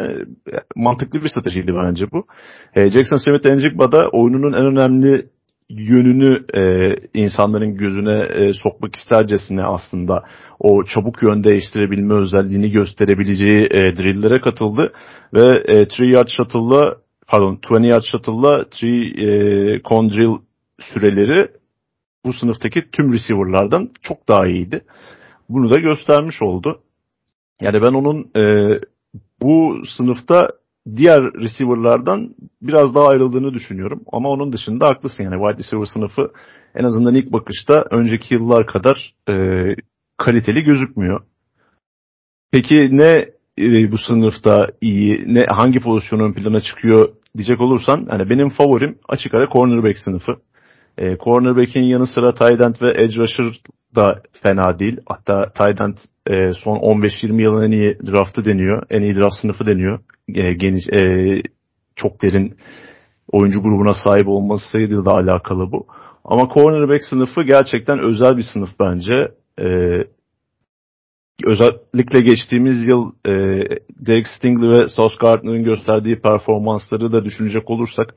Speaker 2: e, mantıklı bir stratejiydi bence bu. E, Jackson Smith Njigba da oyununun en önemli yönünü e, insanların gözüne e, sokmak istercesine aslında o çabuk yön değiştirebilme özelliğini gösterebileceği e, drill'lere katıldı ve e, 3 yard shuttle'la pardon 20 yard shuttle'la 3 e, con drill süreleri bu sınıftaki tüm receiver'lardan çok daha iyiydi bunu da göstermiş oldu. Yani ben onun e, bu sınıfta diğer receiver'lardan biraz daha ayrıldığını düşünüyorum. Ama onun dışında haklısın yani wide receiver sınıfı en azından ilk bakışta önceki yıllar kadar e, kaliteli gözükmüyor. Peki ne e, bu sınıfta iyi, ne hangi pozisyonun plana çıkıyor diyecek olursan hani benim favorim açık ara cornerback sınıfı. E, cornerback'in yanı sıra tight end ve edge rusher da fena değil. Hatta end e, son 15-20 yılın en iyi draftı deniyor. En iyi draft sınıfı deniyor. E, geniş, e, çok derin oyuncu grubuna sahip olmasıyla da alakalı bu. Ama cornerback sınıfı gerçekten özel bir sınıf bence. Ee, özellikle geçtiğimiz yıl e, Derek Stingley ve Sauce Gardner'ın gösterdiği performansları da düşünecek olursak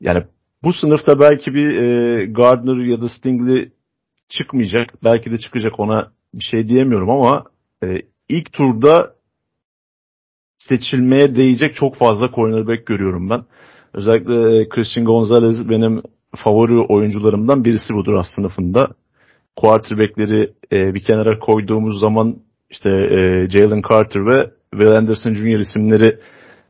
Speaker 2: yani bu sınıfta belki bir e, Gardner ya da Stingley çıkmayacak. Belki de çıkacak ona bir şey diyemiyorum ama e, ilk turda seçilmeye değecek çok fazla cornerback görüyorum ben. Özellikle Christian Gonzalez benim favori oyuncularımdan birisi bu draft sınıfında. Quarterback'leri e, bir kenara koyduğumuz zaman işte e, Jalen Carter ve Will Anderson Jr. isimleri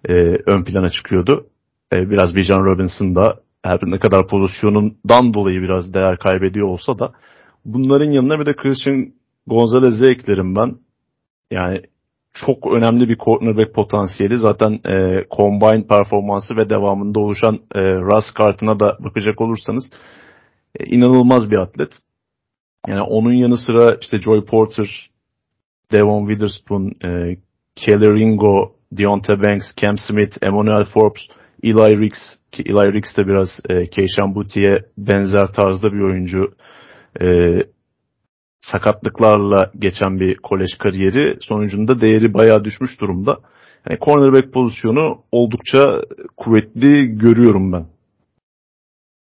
Speaker 2: e, ön plana çıkıyordu. E, biraz Bijan Robinson da her ne kadar pozisyonundan dolayı biraz değer kaybediyor olsa da bunların yanına bir de Christian Gonzalez'i eklerim ben. Yani çok önemli bir cornerback potansiyeli. Zaten e, combine performansı ve devamında oluşan e, Russ kartına da bakacak olursanız e, inanılmaz bir atlet. Yani onun yanı sıra işte Joy Porter, Devon Witherspoon, e, Kelly Ringo, Deontay Banks, Cam Smith, Emmanuel Forbes, Eli Ricks ki Eli Ricks de biraz e, Keyshawn Boutie'ye benzer tarzda bir oyuncu. E, sakatlıklarla geçen bir kolej kariyeri sonucunda değeri bayağı düşmüş durumda. Yani cornerback pozisyonu oldukça kuvvetli görüyorum ben.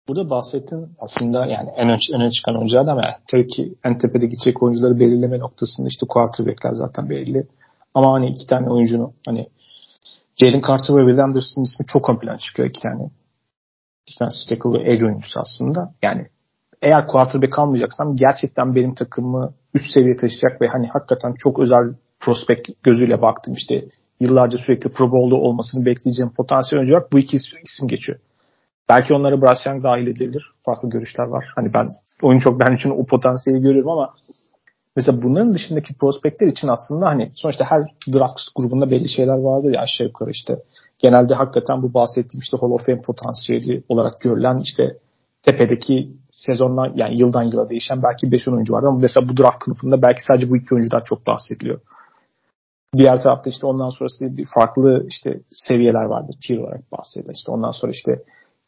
Speaker 1: Burada bahsettin aslında yani en öne, öne çıkan oyuncular ama yani tabii ki en tepede gidecek oyuncuları belirleme noktasında işte quarterbackler zaten belirli. Ama hani iki tane oyuncunun hani Jalen Carter ve Will Anderson ismi çok ön plan çıkıyor iki tane. Defensive tackle ve edge oyuncusu aslında. Yani eğer quarterback almayacaksam gerçekten benim takımımı üst seviye taşıyacak ve hani hakikaten çok özel prospect gözüyle baktım işte yıllarca sürekli Pro Bowl'da olmasını bekleyeceğim potansiyel oyuncu olarak bu iki isim geçiyor. Belki onlara Bryce Young dahil edilir. Farklı görüşler var. Hani ben oyun çok ben için o potansiyeli görüyorum ama mesela bunların dışındaki prospektler için aslında hani sonuçta her draft grubunda belli şeyler vardır ya aşağı yukarı işte. Genelde hakikaten bu bahsettiğim işte Hall of Fame potansiyeli olarak görülen işte tepedeki sezonlar yani yıldan yıla değişen belki 5 oyuncu var ama mesela bu draft kılıfında belki sadece bu iki oyuncudan çok bahsediliyor. Diğer tarafta işte ondan sonrası bir farklı işte seviyeler vardır. Tier olarak bahsedilir. İşte ondan sonra işte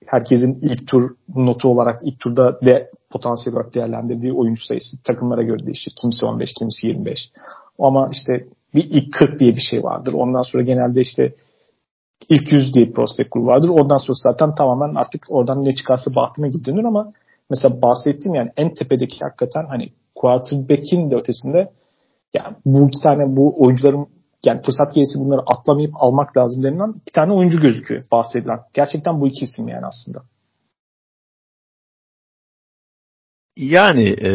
Speaker 1: herkesin ilk tur notu olarak ilk turda de potansiyel olarak değerlendirdiği oyuncu sayısı takımlara göre değişir. Kimisi 15, kimisi 25. Ama işte bir ilk 40 diye bir şey vardır. Ondan sonra genelde işte ilk 100 diye bir prospect grubu vardır. Ondan sonra zaten tamamen artık oradan ne çıkarsa bahtına gibi ama mesela bahsettiğim yani en tepedeki hakikaten hani quarterback'in de ötesinde yani bu iki tane bu oyuncuların yani fırsat gelirse bunları atlamayıp almak lazım denilen iki tane oyuncu gözüküyor bahsedilen. Gerçekten bu iki isim yani aslında.
Speaker 2: Yani e,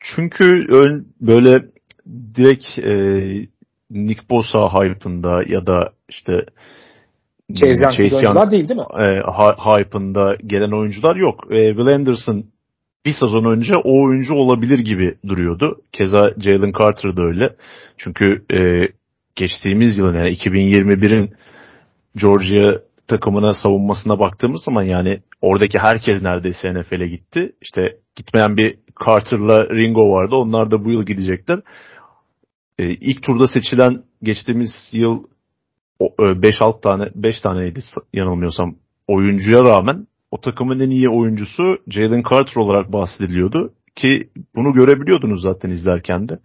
Speaker 2: çünkü ön, böyle direkt e, Nick Bosa hype'ında ya da işte
Speaker 1: Chase Young Chase oyuncular değil değil mi?
Speaker 2: E, hype'ında gelen oyuncular yok. E, Will Anderson bir sezon önce o oyuncu olabilir gibi duruyordu. Keza Jalen Carter da öyle. Çünkü e, geçtiğimiz yılın yani 2021'in Georgia takımına savunmasına baktığımız zaman yani oradaki herkes neredeyse NFL'e gitti. İşte gitmeyen bir Carter'la Ringo vardı. Onlar da bu yıl gidecekler. Ee, ilk turda seçilen geçtiğimiz yıl 5-6 e, tane 5 taneydi yanılmıyorsam oyuncuya rağmen o takımın en iyi oyuncusu Jalen Carter olarak bahsediliyordu ki bunu görebiliyordunuz zaten izlerken de.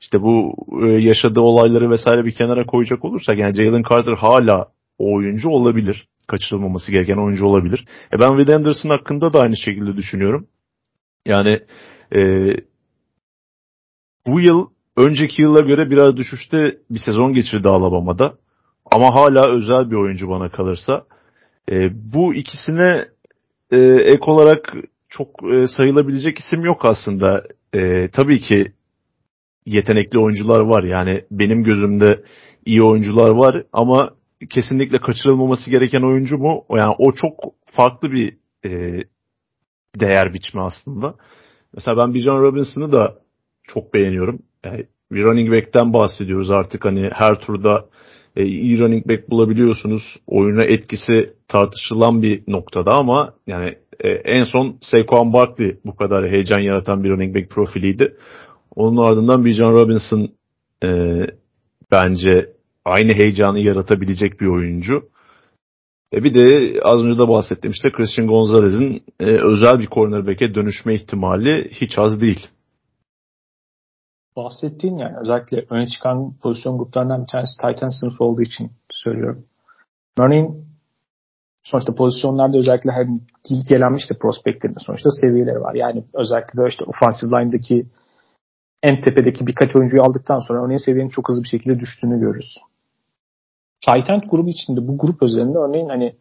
Speaker 2: İşte bu e, yaşadığı olayları vesaire bir kenara koyacak olursak yani Jalen Carter hala o oyuncu olabilir. Kaçırılmaması gereken oyuncu olabilir. E ben Will Anderson hakkında da aynı şekilde düşünüyorum. Yani e, bu yıl önceki yıla göre biraz düşüşte bir sezon geçirdi Alabama'da. Ama hala özel bir oyuncu bana kalırsa. E, bu ikisine e, ek olarak çok e, sayılabilecek isim yok aslında. E, tabii ki yetenekli oyuncular var. Yani benim gözümde iyi oyuncular var ama kesinlikle kaçırılmaması gereken oyuncu mu? Yani o çok farklı bir e, değer biçme aslında. Mesela ben Bijan Robinson'ı da çok beğeniyorum. Yani bir running back'ten bahsediyoruz artık hani her turda e, iyi running back bulabiliyorsunuz. Oyuna etkisi tartışılan bir noktada ama yani e, en son Saquon Barkley bu kadar heyecan yaratan bir running back profiliydi. Onun ardından Bijan Robinson e, bence aynı heyecanı yaratabilecek bir oyuncu. E bir de az önce de bahsettiğim işte Christian Gonzalez'in e, özel bir cornerback'e dönüşme ihtimali hiç az değil.
Speaker 1: Bahsettiğin yani özellikle öne çıkan pozisyon gruplarından bir tanesi Titan sınıfı olduğu için söylüyorum. Örneğin sonuçta pozisyonlarda özellikle hem gelen işte prospektlerin sonuçta seviyeleri var. Yani özellikle de işte offensive line'daki en tepedeki birkaç oyuncuyu aldıktan sonra örneğin seviyenin çok hızlı bir şekilde düştüğünü görürüz. Titan grubu içinde bu grup özelinde örneğin hani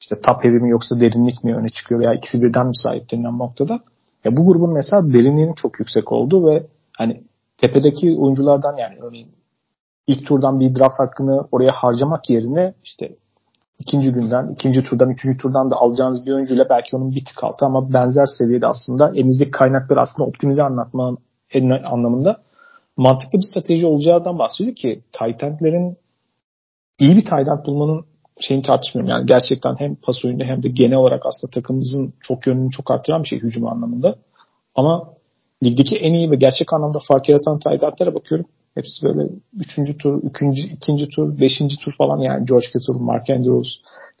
Speaker 1: işte top heavy mi yoksa derinlik mi öne çıkıyor veya ikisi birden mi sahip denilen noktada. Ya bu grubun mesela derinliğinin çok yüksek olduğu ve hani tepedeki oyunculardan yani örneğin ilk turdan bir draft hakkını oraya harcamak yerine işte ikinci günden, ikinci turdan, üçüncü turdan da alacağınız bir oyuncuyla belki onun bir tık altı ama benzer seviyede aslında elinizdeki kaynakları aslında optimize anlatma anlamında mantıklı bir strateji olacağından bahsediyor ki Titan'lerin iyi bir Titan bulmanın şeyini tartışmıyorum. Yani gerçekten hem pas oyunda hem de genel olarak aslında takımımızın çok yönünü çok arttıran bir şey hücum anlamında. Ama ligdeki en iyi ve gerçek anlamda fark yaratan Titan'lara bakıyorum. Hepsi böyle üçüncü tur, ikinci, ikinci tur, beşinci tur falan yani George Kittle, Mark Andrews,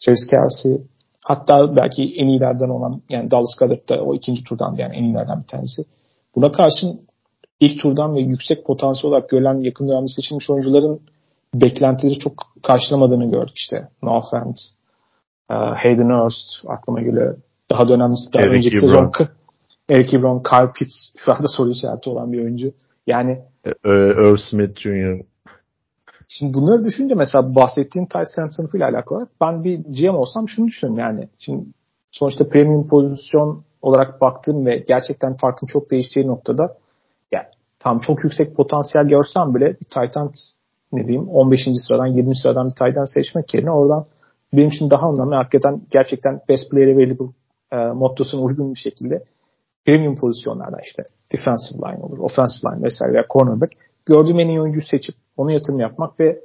Speaker 1: Travis Kelsey, hatta belki en iyilerden olan yani Dallas Goddard da o ikinci turdan yani en iyilerden bir tanesi. Buna karşın ilk turdan ve yüksek potansiyel olarak görülen yakın dönemde seçilmiş oyuncuların beklentileri çok karşılamadığını gördük işte. No offense. Hayden Hurst aklıma geliyor. Daha dönemlisi daha Eric önceki Ebron. sezon Eric Ebron, Kyle Pitts şu anda soru işareti olan bir oyuncu. Yani
Speaker 2: Earl Smith Jr.
Speaker 1: Şimdi bunları düşünce mesela bahsettiğin tight end sınıfıyla alakalı ben bir GM olsam şunu düşünüyorum yani. Şimdi sonuçta premium pozisyon olarak baktığım ve gerçekten farkın çok değişeceği noktada yani tam çok yüksek potansiyel görsem bile bir tight end ne diyeyim 15. sıradan 20. sıradan bir tight end seçmek yerine oradan benim için daha anlamlı hakikaten gerçekten best player available e, mottosuna uygun bir şekilde premium pozisyonlardan işte defensive line olur, offensive line vesaire veya cornerback gördüğüm en iyi oyuncuyu seçip onu yatırım yapmak ve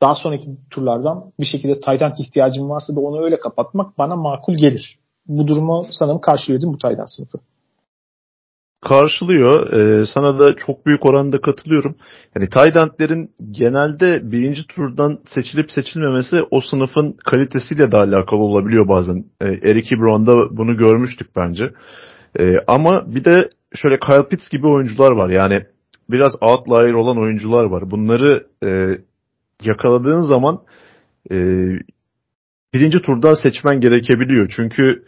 Speaker 1: daha sonraki turlardan bir şekilde end ihtiyacım varsa da onu öyle kapatmak bana makul gelir. Bu durumu sanırım karşılıyor değil bu end sınıfı?
Speaker 2: karşılıyor. Ee, sana da çok büyük oranda katılıyorum. Yani Taydentlerin genelde birinci turdan seçilip seçilmemesi o sınıfın kalitesiyle de alakalı olabiliyor bazen. Ee, Eric Ebron'da bunu görmüştük bence. Ee, ama bir de şöyle Kyle Pitts gibi oyuncular var. Yani biraz outlier olan oyuncular var. Bunları e, yakaladığın zaman e, birinci turdan seçmen gerekebiliyor. Çünkü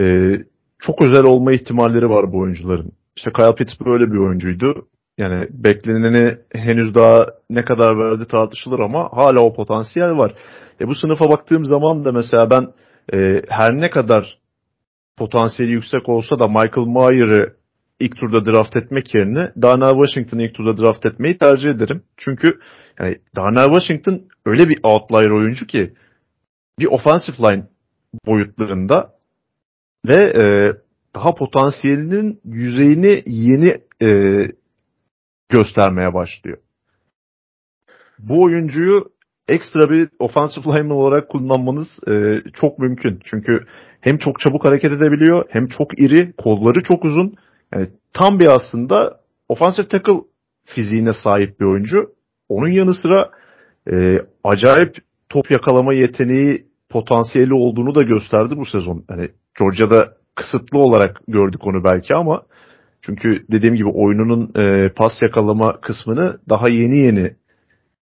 Speaker 2: e, çok özel olma ihtimalleri var bu oyuncuların. İşte Kyle Pitts böyle bir oyuncuydu. Yani bekleneni henüz daha ne kadar verdi tartışılır ama hala o potansiyel var. E bu sınıfa baktığım zaman da mesela ben e, her ne kadar potansiyeli yüksek olsa da Michael Mayer'ı ilk turda draft etmek yerine Darnell Washington'ı ilk turda draft etmeyi tercih ederim. Çünkü yani Darnell Washington öyle bir outlier oyuncu ki bir offensive line boyutlarında ve e, daha potansiyelinin yüzeyini yeni e, göstermeye başlıyor. Bu oyuncuyu ekstra bir offensive lineman olarak kullanmanız e, çok mümkün. Çünkü hem çok çabuk hareket edebiliyor hem çok iri, kolları çok uzun. Yani tam bir aslında offensive tackle fiziğine sahip bir oyuncu. Onun yanı sıra e, acayip top yakalama yeteneği potansiyeli olduğunu da gösterdi bu sezon. Yani Georgia'da kısıtlı olarak gördük onu belki ama çünkü dediğim gibi oyununun e, pas yakalama kısmını daha yeni yeni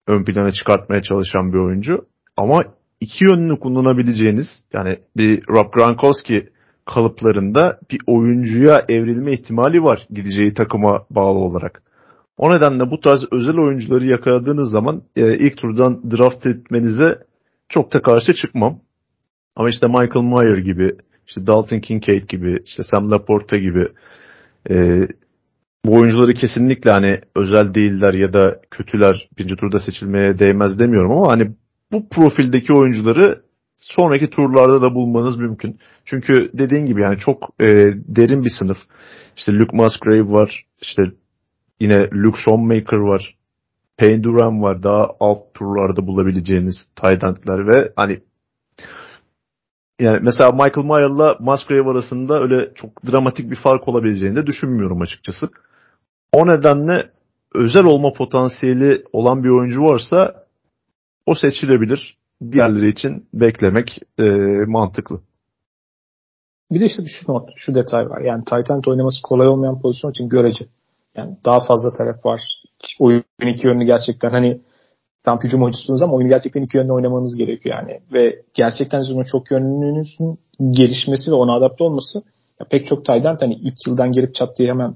Speaker 2: ön plana çıkartmaya çalışan bir oyuncu. Ama iki yönlü kullanabileceğiniz yani bir Rob Gronkowski kalıplarında bir oyuncuya evrilme ihtimali var gideceği takıma bağlı olarak. O nedenle bu tarz özel oyuncuları yakaladığınız zaman e, ilk turdan draft etmenize çok da karşı çıkmam. Ama işte Michael Mayer gibi işte Dalton Kincaid gibi, işte Sam Laporta gibi e, bu oyuncuları kesinlikle hani özel değiller ya da kötüler birinci turda seçilmeye değmez demiyorum ama hani bu profildeki oyuncuları sonraki turlarda da bulmanız mümkün. Çünkü dediğin gibi yani çok e, derin bir sınıf. İşte Luke Musgrave var, işte yine Luke Schoonmaker var, Payne Duran var. Daha alt turlarda bulabileceğiniz tight endler ve hani yani mesela Michael Mayer'la Musgrave arasında öyle çok dramatik bir fark olabileceğini de düşünmüyorum açıkçası. O nedenle özel olma potansiyeli olan bir oyuncu varsa o seçilebilir. Diğerleri için beklemek e, mantıklı.
Speaker 1: Bir de işte şu not, şu detay var. Yani Titan oynaması kolay olmayan pozisyon için görece. Yani daha fazla taraf var. Oyun iki yönlü gerçekten hani tam hücum oyuncusunuz ama oyunu gerçekten iki yönlü oynamanız gerekiyor yani. Ve gerçekten sizin çok yönlülüğünüzün gelişmesi ve ona adapte olması ya pek çok Tayland hani ilk yıldan gelip çat diye hemen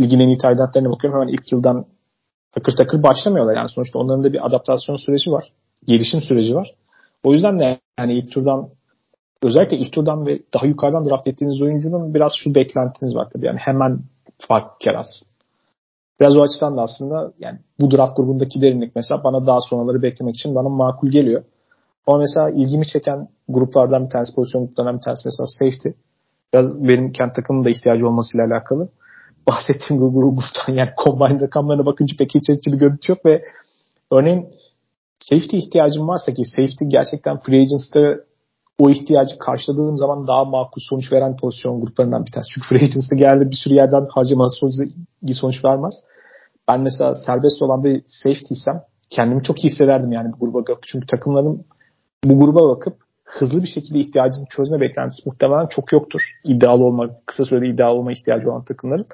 Speaker 1: ligin en iyi Tayland'larına bakıyorum hemen ilk yıldan takır takır başlamıyorlar. Yani sonuçta onların da bir adaptasyon süreci var. Gelişim süreci var. O yüzden de yani ilk turdan özellikle ilk turdan ve daha yukarıdan draft ettiğiniz oyuncunun biraz şu beklentiniz var tabii. Yani hemen fark yaratsın. Biraz o açıdan da aslında yani bu draft grubundaki derinlik mesela bana daha sonraları beklemek için bana makul geliyor. Ama mesela ilgimi çeken gruplardan bir tanesi, pozisyon gruplarından bir tanesi mesela safety. Biraz benim kent takımın da ihtiyacı olmasıyla alakalı. Bahsettiğim gruptan yani combine rakamlarına bakınca pek hiç bir görüntü yok ve örneğin safety ihtiyacım varsa ki safety gerçekten free agency'de o ihtiyacı karşıladığım zaman daha makul sonuç veren pozisyon gruplarından bir tanesi. Çünkü free agency'de genelde bir sürü yerden harcaması sonuç, iyi sonuç vermez. Ben mesela serbest olan bir safety isem kendimi çok iyi hissederdim yani bu gruba bakıp. Çünkü takımların bu gruba bakıp hızlı bir şekilde ihtiyacını çözme beklentisi muhtemelen çok yoktur. İddialı olma, kısa sürede iddialı olma ihtiyacı olan takımların.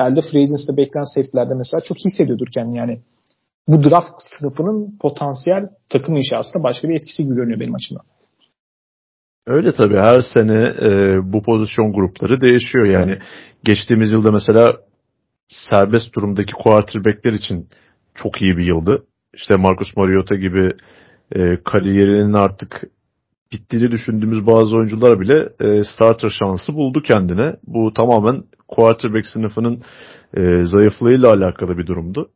Speaker 1: Herhalde free agency'de beklenen safety'lerde mesela çok hissediyordur kendini yani. Bu draft sınıfının potansiyel takım inşasında başka bir etkisi gibi görünüyor benim açımdan.
Speaker 2: Öyle tabii her sene e, bu pozisyon grupları değişiyor yani. Geçtiğimiz yılda mesela serbest durumdaki quarterbackler için çok iyi bir yıldı. İşte Marcus Mariota gibi e, kariyerinin artık bittiğini düşündüğümüz bazı oyuncular bile e, starter şansı buldu kendine. Bu tamamen quarterback sınıfının e, zayıflığıyla alakalı bir durumdu.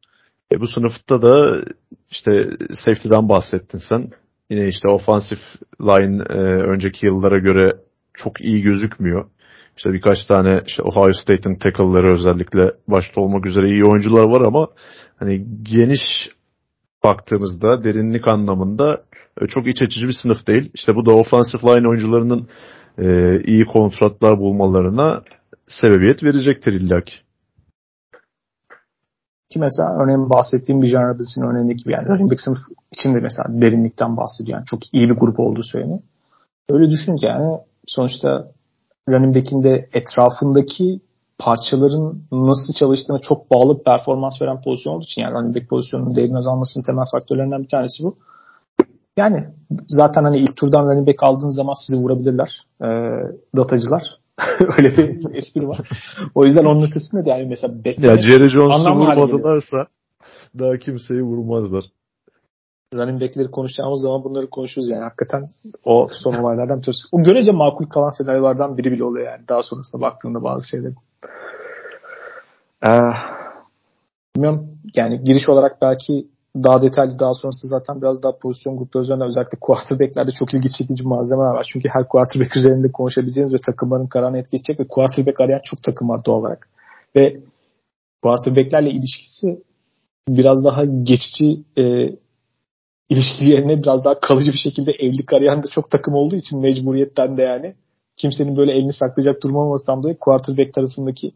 Speaker 2: E, bu sınıfta da işte safety'den bahsettin sen. Yine işte offensive line e, önceki yıllara göre çok iyi gözükmüyor. İşte birkaç tane işte Ohio State'in tackle'ları özellikle başta olmak üzere iyi oyuncular var ama hani geniş baktığımızda derinlik anlamında e, çok iç açıcı bir sınıf değil. İşte bu da offensive line oyuncularının e, iyi kontratlar bulmalarına sebebiyet verecektir illaki.
Speaker 1: Ki mesela örneğin bahsettiğim bir John Robinson'ın örneğindeki yani running back sınıf içinde mesela derinlikten bahsediyor. Yani çok iyi bir grup olduğu söyleniyor. Öyle düşününce yani sonuçta running back'in de etrafındaki parçaların nasıl çalıştığına çok bağlı performans veren pozisyon olduğu için yani running back pozisyonunun değerini azalmasının temel faktörlerinden bir tanesi bu. Yani zaten hani ilk turdan running back aldığınız zaman sizi vurabilirler. E, datacılar. Öyle bir espri var. O yüzden onun ötesinde de yani mesela
Speaker 2: beklemek Ya Jerry Jones'u vurmadılarsa daha kimseyi vurmazlar.
Speaker 1: Running back'leri konuşacağımız zaman bunları konuşuruz yani. Hakikaten o son olaylardan söz. O görece makul kalan senaryolardan biri bile oluyor yani. Daha sonrasında baktığında bazı şeyler. Ee, bilmiyorum. Yani giriş olarak belki daha detaylı daha sonrası zaten biraz daha pozisyon grupları üzerinden özellikle quarterback'lerde çok ilgi çekici malzemeler var. Çünkü her quarterback üzerinde konuşabileceğiniz ve takımların kararını etkileyecek ve quarterback arayan çok takım var doğal olarak. Ve quarterback'lerle ilişkisi biraz daha geçici e, ilişki yerine biraz daha kalıcı bir şekilde evlilik arayan da çok takım olduğu için mecburiyetten de yani kimsenin böyle elini saklayacak durum olmasından dolayı quarterback tarafındaki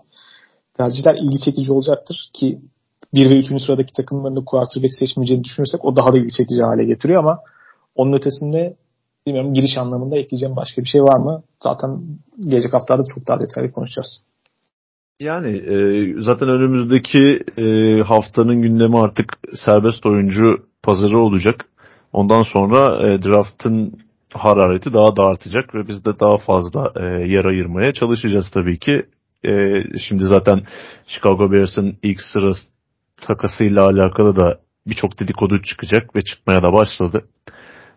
Speaker 1: tercihler ilgi çekici olacaktır ki 1 ve 3. sıradaki takımların da quarterback seçmeyeceğini düşünürsek o daha da ilgi çekici hale getiriyor ama onun ötesinde bilmiyorum giriş anlamında ekleyeceğim başka bir şey var mı? Zaten gelecek haftalarda çok daha detaylı konuşacağız.
Speaker 2: Yani e, zaten önümüzdeki e, haftanın gündemi artık serbest oyuncu pazarı olacak. Ondan sonra e, draft'ın harareti daha da artacak ve biz de daha fazla e, yer ayırmaya çalışacağız tabii ki. E, şimdi zaten Chicago Bears'ın ilk sırası takasıyla alakalı da birçok dedikodu çıkacak ve çıkmaya da başladı.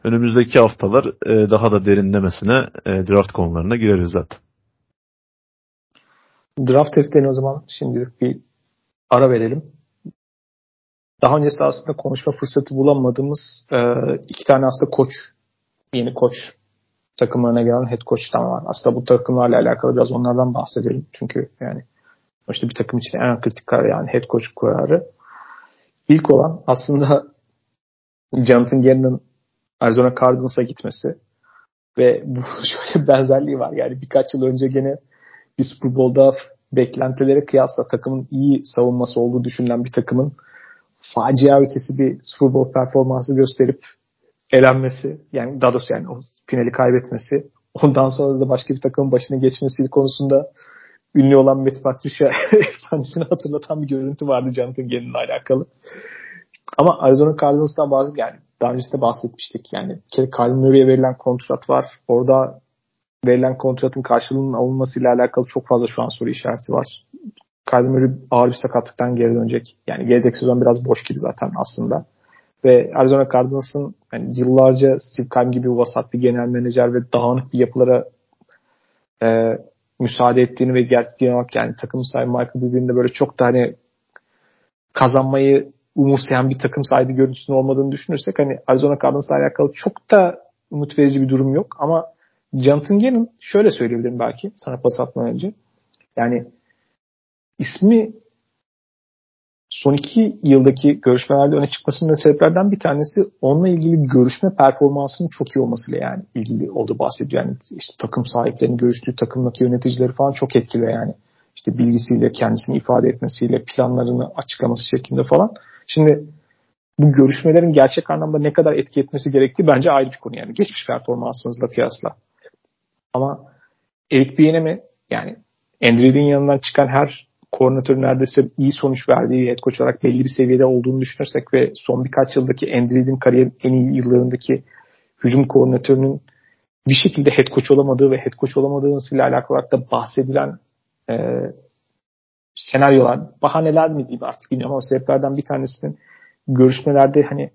Speaker 2: Önümüzdeki haftalar e, daha da derinlemesine e, draft konularına gireriz zaten.
Speaker 1: Draft heriflerini o zaman şimdilik bir ara verelim. Daha öncesi aslında konuşma fırsatı bulamadığımız e, iki tane aslında koç, yeni koç takımlarına gelen head coach'tan var. Aslında bu takımlarla alakalı biraz onlardan bahsedelim. Çünkü yani işte bir takım için en kritik karar yani head coach kararı. İlk olan aslında Jonathan Gannon'ın Arizona Cardinals'a gitmesi ve bu şöyle bir benzerliği var. Yani birkaç yıl önce gene bir Super Bowl'da beklentilere kıyasla takımın iyi savunması olduğu düşünülen bir takımın facia ötesi bir Super Bowl performansı gösterip elenmesi yani daha doğrusu yani o finali kaybetmesi ondan sonra da başka bir takımın başına geçmesi konusunda ünlü olan Matt Patricia efsanesini hatırlatan bir görüntü vardı Jonathan Gannon'la alakalı. Ama Arizona Cardinals'tan bazı yani daha öncesinde bahsetmiştik. Yani bir kere verilen kontrat var. Orada verilen kontratın karşılığının alınmasıyla alakalı çok fazla şu an soru işareti var. Kyle ağır bir sakatlıktan geri dönecek. Yani gelecek sezon biraz boş gibi zaten aslında. Ve Arizona Cardinals'ın yani yıllarca Steve Keim gibi vasat bir genel menajer ve dağınık bir yapılara e, müsaade ettiğini ve olarak yani takım sahibi Michael birbirinde böyle çok da hani kazanmayı umursayan bir takım sahibi görüntüsünün olmadığını düşünürsek hani Arizona Cardinals'la alakalı çok da umut verici bir durum yok ama Jonathan Gannon şöyle söyleyebilirim belki sana pas atmadan önce. Yani ismi son iki yıldaki görüşmelerde öne çıkmasının sebeplerden bir tanesi onunla ilgili görüşme performansının çok iyi olmasıyla yani ilgili oldu bahsediyor. Yani işte takım sahiplerinin görüştüğü takımdaki yöneticileri falan çok etkiliyor yani. İşte bilgisiyle, kendisini ifade etmesiyle, planlarını açıklaması şeklinde falan. Şimdi bu görüşmelerin gerçek anlamda ne kadar etki etmesi gerektiği bence ayrı bir konu yani. Geçmiş performansınızla kıyasla. Ama Eric Bieniemy yani Andrew'in yanından çıkan her koordinatör neredeyse iyi sonuç verdiği head coach olarak belli bir seviyede olduğunu düşünürsek ve son birkaç yıldaki Andrew'in kariyerin en iyi yıllarındaki hücum koordinatörünün bir şekilde head coach olamadığı ve head coach olamadığıyla alakalı olarak da bahsedilen e, senaryolar, bahaneler mi diyeyim artık bilmiyorum ama sebeplerden bir tanesinin görüşmelerde hani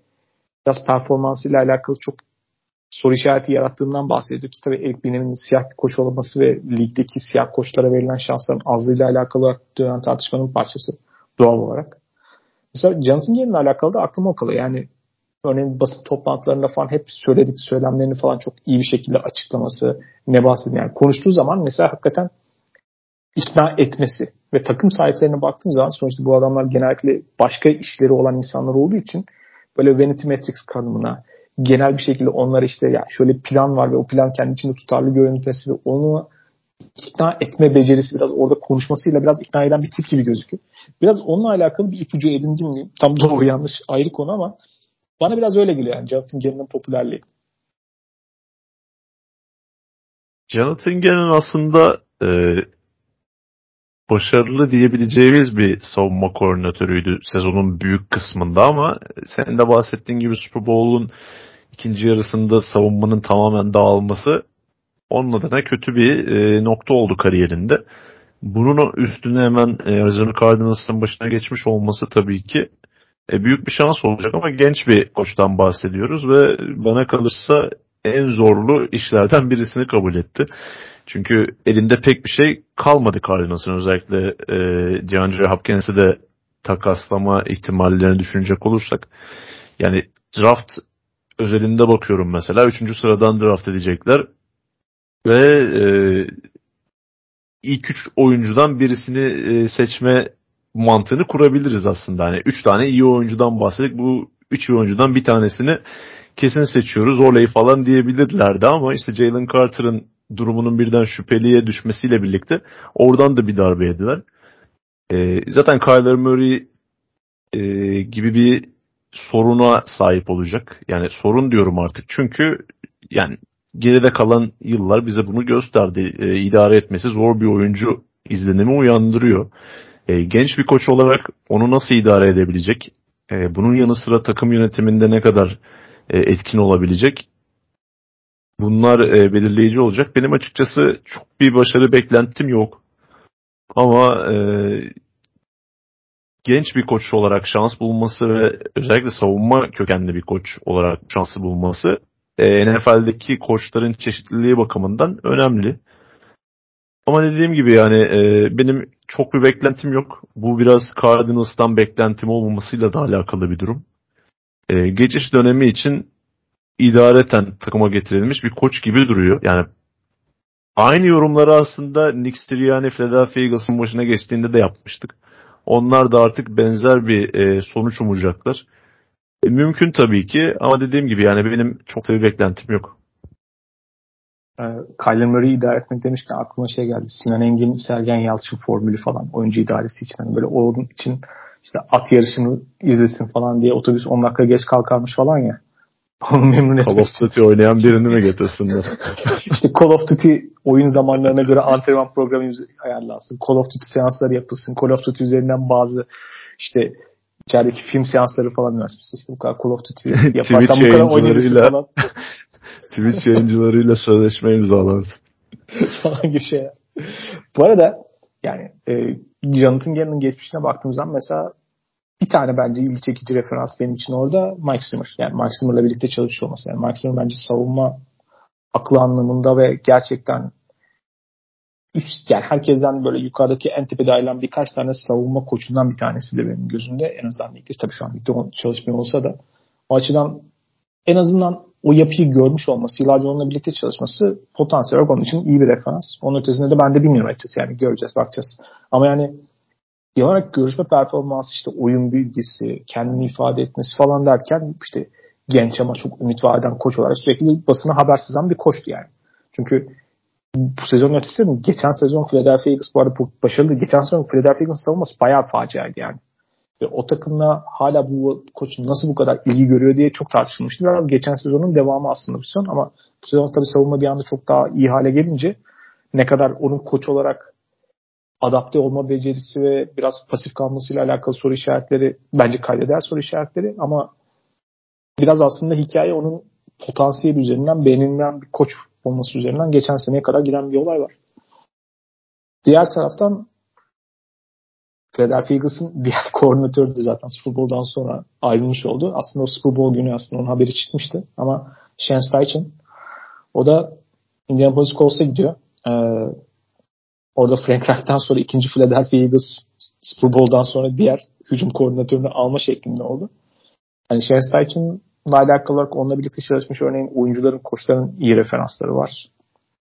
Speaker 1: biraz performansıyla alakalı çok soru işareti yarattığından bahsediyor ki tabii Eric Bieniemy'nin siyah bir koç olması ve ligdeki siyah koçlara verilen şansların azlığıyla alakalı dönen tartışmanın parçası doğal olarak. Mesela Jonathan Gannon'la alakalı da aklıma o. Yani örneğin basın toplantılarında falan hep söyledik söylemlerini falan çok iyi bir şekilde açıklaması ne bahsediyor. Yani konuştuğu zaman mesela hakikaten ikna etmesi ve takım sahiplerine baktığım zaman sonuçta bu adamlar genellikle başka işleri olan insanlar olduğu için böyle Vanity Metrics kanımına genel bir şekilde onlara işte ya şöyle plan var ve o plan kendi içinde tutarlı görüntüsü ve onu ikna etme becerisi biraz orada konuşmasıyla biraz ikna eden bir tip gibi gözüküyor. Biraz onunla alakalı bir ipucu edindim diyeyim. Tam doğru yanlış ayrı konu ama bana biraz öyle geliyor yani Jonathan Gannon'ın popülerliği.
Speaker 2: Jonathan Gannon aslında e, başarılı diyebileceğimiz bir savunma koordinatörüydü sezonun büyük kısmında ama senin de bahsettiğin gibi Super Bowl'un ikinci yarısında savunmanın tamamen dağılması onun adına kötü bir e, nokta oldu kariyerinde. Bunun üstüne hemen e, Arizona Cardinals'ın başına geçmiş olması tabii ki e, büyük bir şans olacak ama genç bir koçtan bahsediyoruz ve bana kalırsa en zorlu işlerden birisini kabul etti. Çünkü elinde pek bir şey kalmadı Cardinals'ın özellikle e, DeAndre Hopkins'i de takaslama ihtimallerini düşünecek olursak. Yani draft özelinde bakıyorum mesela. Üçüncü sıradan draft edecekler. Ve e, ilk üç oyuncudan birisini e, seçme mantığını kurabiliriz aslında. Hani üç tane iyi oyuncudan bahsettik. Bu üç oyuncudan bir tanesini kesin seçiyoruz. Oley falan diyebilirlerdi ama işte Jalen Carter'ın durumunun birden şüpheliye düşmesiyle birlikte oradan da bir darbe yediler. E, zaten Kyler Murray e, gibi bir soruna sahip olacak. Yani sorun diyorum artık. Çünkü yani geride kalan yıllar bize bunu gösterdi. E, idare etmesi zor bir oyuncu izlenimi uyandırıyor. E, genç bir koç olarak onu nasıl idare edebilecek? E, bunun yanı sıra takım yönetiminde ne kadar etkin olabilecek? Bunlar e, belirleyici olacak. Benim açıkçası çok bir başarı beklentim yok. Ama e, genç bir koç olarak şans bulması ve özellikle savunma kökenli bir koç olarak şansı bulması e, NFL'deki koçların çeşitliliği bakımından önemli. Ama dediğim gibi yani e, benim çok bir beklentim yok. Bu biraz Cardinals'tan beklentim olmamasıyla da alakalı bir durum. E, geçiş dönemi için idareten takıma getirilmiş bir koç gibi duruyor. Yani aynı yorumları aslında Nick Sirianni Philadelphia Eagles'ın başına geçtiğinde de yapmıştık. onlar da artık benzer bir e, sonuç umacaklar. E, mümkün tabii ki ama dediğim gibi yani benim çok da bir beklentim yok.
Speaker 1: E, Kyler Murray'i idare etmek demişken aklıma şey geldi. Sinan Engin, Sergen Yalçın formülü falan oyuncu idaresi için. Yani böyle onun için işte at yarışını izlesin falan diye otobüs 10 dakika geç kalkarmış falan ya.
Speaker 2: Onu memnun etmek Call of Duty oynayan birini mi getirsinler?
Speaker 1: İşte Call of Duty oyun zamanlarına göre antrenman programı ayarlansın. Call of Duty seansları yapılsın. Call of Duty üzerinden bazı işte içerideki film seansları falan üniversitesi işte bu kadar Call of Duty yaparsan bu kadar oynayabilirsin falan.
Speaker 2: Twitch yayıncılarıyla sözleşme imzalansın.
Speaker 1: falan gibi şey. Bu arada yani e, Jonathan Gannon'ın geçmişine baktığımız zaman mesela bir tane bence ilgi çekici referans benim için orada Mike Zimmer. Yani Mike Zimmer'la birlikte çalışıyor olması. Yani Mike Zimmer bence savunma aklı anlamında ve gerçekten üst yani herkesten böyle yukarıdaki en tepede ayrılan birkaç tane savunma koçundan bir tanesi de benim gözümde. En azından ligde. Tabii şu an ligde çalışmıyor olsa da. O açıdan en azından o yapıyı görmüş olması, yıllarca onunla birlikte çalışması potansiyel olarak onun için iyi bir referans. Onun ötesinde de ben de bilmiyorum açıkçası yani göreceğiz, bakacağız. Ama yani genel olarak görüşme performansı işte oyun bilgisi, kendini ifade etmesi falan derken işte genç ama çok ümit vaden koç olarak sürekli basına haber sızan bir koçtu yani. Çünkü bu sezon ötesi mi? Geçen sezon Philadelphia Eagles bu arada başarılı. Geçen sezon Philadelphia Eagles savunması bayağı faciaydı yani. Ve o takımla hala bu koç nasıl bu kadar ilgi görüyor diye çok tartışılmıştı. Biraz geçen sezonun devamı aslında bu sezon ama bu sezon tabii savunma bir anda çok daha iyi hale gelince ne kadar onun koç olarak adapte olma becerisi ve biraz pasif kalmasıyla alakalı soru işaretleri bence kaydeder soru işaretleri ama biraz aslında hikaye onun potansiyel üzerinden beğenilen bir koç olması üzerinden geçen seneye kadar giden bir olay var. Diğer taraftan Philadelphia Eagles'ın diğer koordinatörü de zaten Super Bowl'dan sonra ayrılmış oldu. Aslında o Super Bowl günü aslında onun haberi çıkmıştı. Ama Shane Steichen o da Indianapolis Colts'a gidiyor. Ee, orada Frank Reich'tan sonra ikinci Philadelphia Eagles Super Bowl'dan sonra diğer hücum koordinatörünü alma şeklinde oldu. Yani Shane Steichen'la alakalı olarak onunla birlikte çalışmış örneğin oyuncuların, koçların iyi referansları var.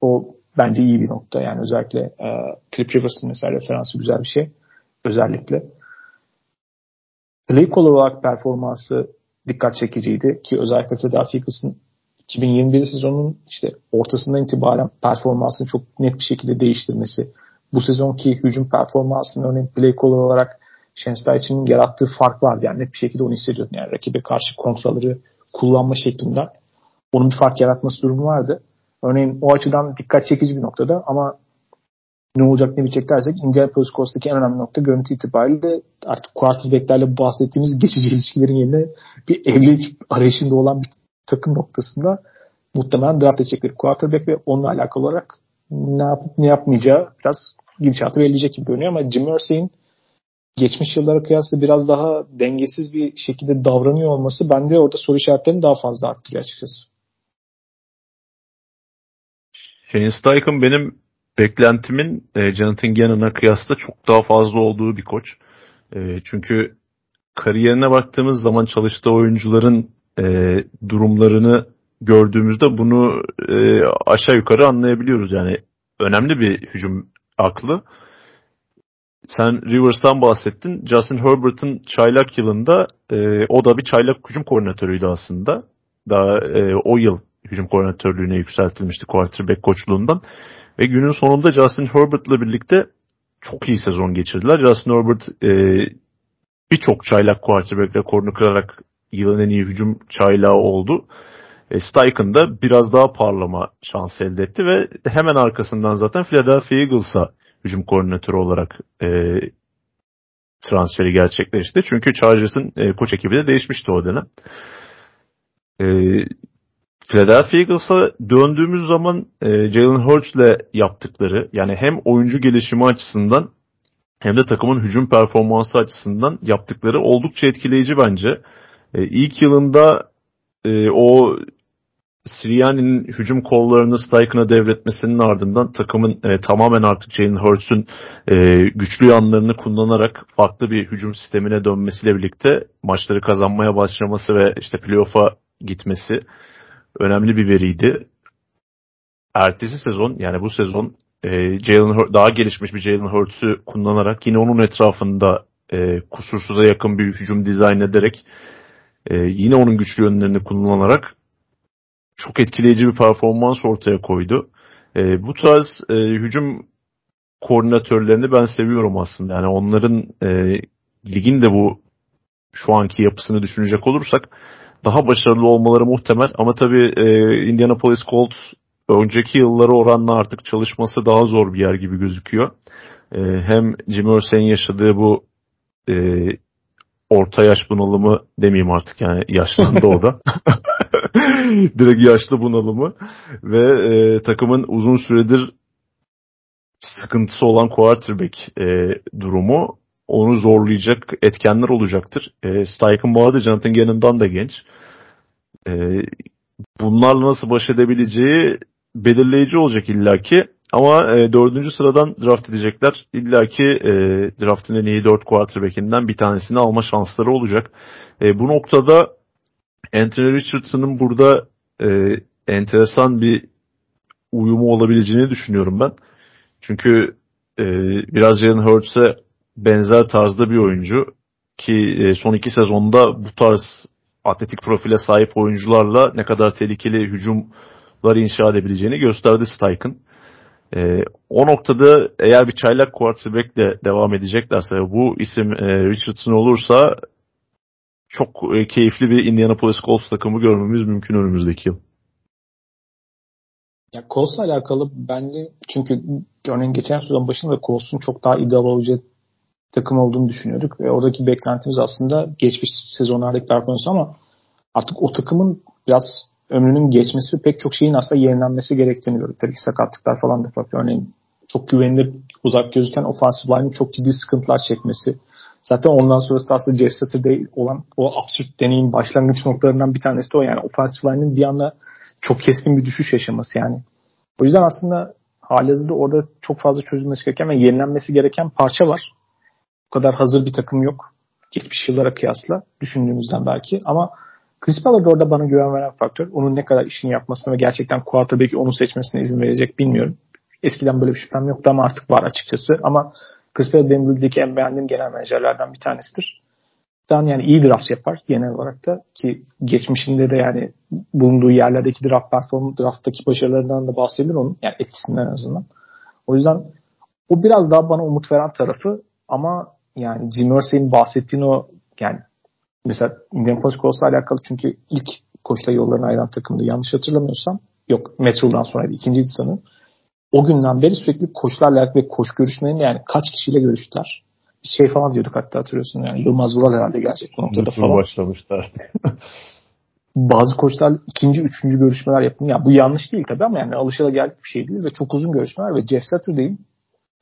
Speaker 1: O bence iyi bir nokta. Yani özellikle e, Clip Rivers'ın mesela referansı güzel bir şey özellikle. Play call olarak performansı dikkat çekiciydi ki özellikle Philadelphia Eagles'ın 2021 sezonun işte ortasından itibaren performansını çok net bir şekilde değiştirmesi. Bu sezonki hücum performansının örneğin play call olarak Şensler için yarattığı fark vardı. Yani net bir şekilde onu hissediyordun. Yani rakibe karşı kontraları kullanma şeklinde onun bir fark yaratması durumu vardı. Örneğin o açıdan dikkat çekici bir noktada ama ne olacak ne bitecek dersek Indianapolis Colts'taki en önemli nokta görüntü itibariyle artık quarterbacklerle bahsettiğimiz geçici ilişkilerin yerine bir evlilik arayışında olan bir takım noktasında muhtemelen draft edecekleri quarterback ve onunla alakalı olarak ne yapıp ne yapmayacağı biraz gidişatı belirleyecek gibi görünüyor ama Jim Irsay'in geçmiş yıllara kıyasla biraz daha dengesiz bir şekilde davranıyor olması bende orada soru işaretlerini daha fazla arttırıyor açıkçası.
Speaker 2: Shane Steichen benim beklentimin e, Jonathan Gannon'a kıyasla çok daha fazla olduğu bir koç. E, çünkü kariyerine baktığımız zaman çalıştığı oyuncuların e, durumlarını gördüğümüzde bunu e, aşağı yukarı anlayabiliyoruz. Yani önemli bir hücum aklı. Sen Rivers'tan bahsettin. Justin Herbert'ın çaylak yılında e, o da bir çaylak hücum koordinatörüydü aslında. Daha e, o yıl hücum koordinatörlüğüne yükseltilmişti quarterback koçluğundan. Ve günün sonunda Justin Herbert'la birlikte çok iyi sezon geçirdiler. Justin Herbert e, birçok çaylak quarterback rekorunu kırarak yılın en iyi hücum çaylağı oldu. E, Steichen da biraz daha parlama şansı elde etti ve hemen arkasından zaten Philadelphia Eagles'a hücum koordinatörü olarak e, transferi gerçekleşti. Çünkü Chargers'ın e, koç ekibi de değişmişti o dönem. E, Philadelphia Eagles'a döndüğümüz zaman e, Jalen Hurts'le yaptıkları yani hem oyuncu gelişimi açısından hem de takımın hücum performansı açısından yaptıkları oldukça etkileyici bence. E, ilk yılında e, o Sirianni'nin hücum kollarını Steichen'a devretmesinin ardından takımın e, tamamen artık Jalen Hurts'un e, güçlü yanlarını kullanarak farklı bir hücum sistemine dönmesiyle birlikte maçları kazanmaya başlaması ve işte playoff'a gitmesi önemli bir veriydi. Ertesi sezon yani bu sezon e, Jalen daha gelişmiş bir Jalen Hurts'u kullanarak yine onun etrafında e, kusursuza yakın bir hücum dizayn ederek e, yine onun güçlü yönlerini kullanarak çok etkileyici bir performans ortaya koydu. E, bu tarz e, hücum koordinatörlerini ben seviyorum aslında. Yani onların e, ligin de bu şu anki yapısını düşünecek olursak daha başarılı olmaları muhtemel ama tabii e, Indianapolis Colts önceki yılları oranla artık çalışması daha zor bir yer gibi gözüküyor. E, hem Jim Irsay'in yaşadığı bu e, orta yaş bunalımı demeyeyim artık yani yaşlandı o da. Direkt yaşlı bunalımı ve e, takımın uzun süredir sıkıntısı olan quarterback e, durumu onu zorlayacak etkenler olacaktır. E, Steichen bu arada Jonathan Gannon'dan da genç. E, bunlarla nasıl baş edebileceği belirleyici olacak illaki. Ama e, dördüncü sıradan draft edecekler. İlla ki e, draftın en iyi dört quarterback'inden bir tanesini alma şansları olacak. E, bu noktada Anthony Richardson'ın burada e, enteresan bir uyumu olabileceğini düşünüyorum ben. Çünkü e, biraz Jalen Hurts'e benzer tarzda bir oyuncu ki e, son iki sezonda bu tarz atletik profile sahip oyuncularla ne kadar tehlikeli hücumlar inşa edebileceğini gösterdi Steichen. E, o noktada eğer bir çaylak quarterback de devam edeceklerse bu isim e, Richardson olursa çok e, keyifli bir Indianapolis Colts takımı görmemiz mümkün önümüzdeki yıl.
Speaker 1: Ya Colts'la alakalı bence çünkü örneğin geçen sezon başında Colts'un çok daha ideal olacağı takım olduğunu düşünüyorduk ve oradaki beklentimiz aslında geçmiş sezonlardaki performans ama artık o takımın biraz ömrünün geçmesi ve pek çok şeyin aslında yenilenmesi gerektiğini gördük. Tabii ki sakatlıklar falan da farklı. Örneğin çok güvenilir uzak gözüken offensive line'in çok ciddi sıkıntılar çekmesi. Zaten ondan sonrası aslında Jeff Saturday olan o absürt deneyim başlangıç noktalarından bir tanesi de o. Yani offensive line'in bir anda çok keskin bir düşüş yaşaması yani. O yüzden aslında halihazırda orada çok fazla çözülmesi gereken ve yenilenmesi gereken parça var. Bu kadar hazır bir takım yok. Geçmiş yıllara kıyasla düşündüğümüzden belki ama Chris Ballard orada bana güven veren faktör. Onun ne kadar işini yapmasına ve gerçekten quarterback'i onu seçmesine izin verecek bilmiyorum. Eskiden böyle bir şüphem yoktu ama artık var açıkçası. Ama Benim ligdeki en beğendiğim genel menajerlerden bir tanesidir. Dan yani iyi draft yapar genel olarak da ki geçmişinde de yani bulunduğu yerlerdeki draft perform drafttaki başarılarından da bahsedilir onun. Yani etkisinden en azından. O yüzden o biraz daha bana umut veren tarafı ama yani Jim Irsay'in bahsettiğin o yani mesela Indianapolis Colts'la alakalı çünkü ilk koçla yollarını ayıran takımdı. Yanlış hatırlamıyorsam yok Metro'dan sonraydı. ikinciydi sanırım. O günden beri sürekli koçlarla alakalı ve koç görüşmelerinde yani kaç kişiyle görüştüler. Bir şey falan diyorduk hatta hatırlıyorsun yani Yılmaz Vural herhalde gelecek bu noktada falan.
Speaker 2: başlamışlar.
Speaker 1: Bazı koçlar ikinci, üçüncü görüşmeler yapın. Ya bu yanlış değil tabii ama yani alışılageldik bir şey değil ve çok uzun görüşmeler ve Jeff Saturday'in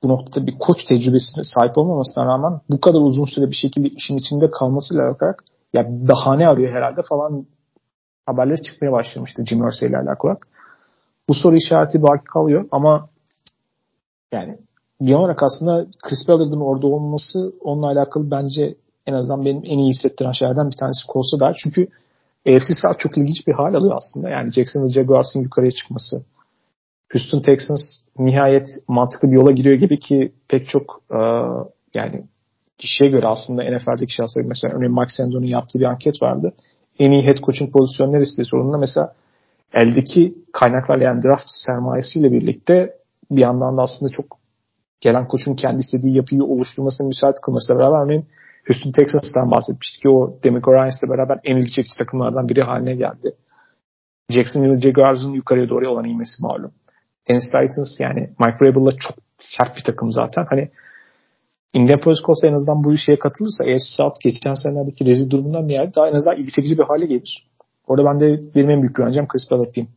Speaker 1: bu noktada bir koç tecrübesine sahip olmamasına rağmen bu kadar uzun süre bir şekilde işin içinde kalmasıyla alakarak ya bahane arıyor herhalde falan haberler çıkmaya başlamıştı Jim Irsay ile alakalı. Bu soru işareti baki kalıyor ama yani genel olarak aslında Chris Ballard'ın orada olması onunla alakalı bence en azından benim en iyi hissettiren şeylerden bir tanesi Colts'a dair. Çünkü AFC South çok ilginç bir hal alıyor aslında. Yani Jacksonville Jaguars'ın yukarıya çıkması. Houston Texans nihayet mantıklı bir yola giriyor gibi ki pek çok e, yani kişiye göre aslında NFL'deki şahslar mesela örneğin Mike Sando'nun yaptığı bir anket vardı. En iyi head coaching pozisyonu neresi diye sorduğunda mesela eldeki kaynaklarla yani draft sermayesiyle birlikte bir yandan da aslında çok gelen koçun kendi istediği yapıyı oluşturmasını müsait kılmasıyla beraber örneğin Houston Texas'tan bahsetmiştik ki o Demico Ryans'la beraber en ilgi çekici takımlardan biri haline geldi. Jacksonville Jaguars'ın yukarıya doğru olan inmesi malum. Tennessee Titans yani Mike Vrabel'la çok sert bir takım zaten. Hani Indianapolis Colts en azından bu şeye katılırsa AFC South geçen senelerdeki rezil durumundan yerde daha en azından ilgi çekici bir hale gelir. Orada ben de benim en büyük güvencem Chris Ballard diyeyim.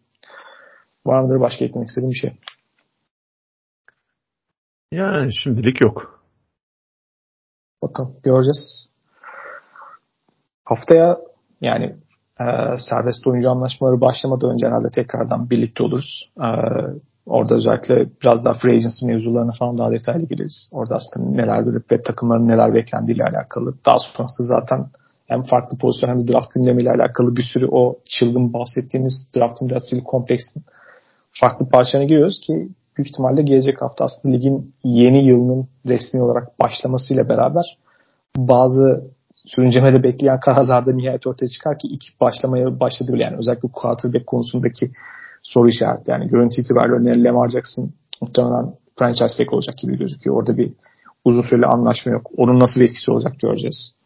Speaker 1: Var mıdır başka eklemek istediğim bir şey?
Speaker 2: Yani şimdilik yok.
Speaker 1: Bakalım göreceğiz. Haftaya yani e, serbest oyuncu anlaşmaları başlamadan önce herhalde tekrardan birlikte oluruz. E, orada özellikle biraz daha free agency mevzularına falan daha detaylı gireriz. Orada aslında neler görüp ve takımların neler beklendiğiyle alakalı. Daha sonrasında zaten hem farklı pozisyon hem de draft gündemiyle alakalı bir sürü o çılgın bahsettiğimiz draftın biraz kompleksin farklı parçalarına giriyoruz ki büyük ihtimalle gelecek hafta aslında ligin yeni yılının resmi olarak başlamasıyla beraber bazı sürüncemede bekleyen kararlarda nihayet ortaya çıkar ki ilk başlamaya başladı bile. Yani özellikle quarterback konusundaki soru işareti. Yani görüntü itibariyle örneğin Lamar Jackson muhtemelen franchise tag olacak gibi gözüküyor. Orada bir uzun süreli anlaşma yok. Onun nasıl bir etkisi olacak göreceğiz.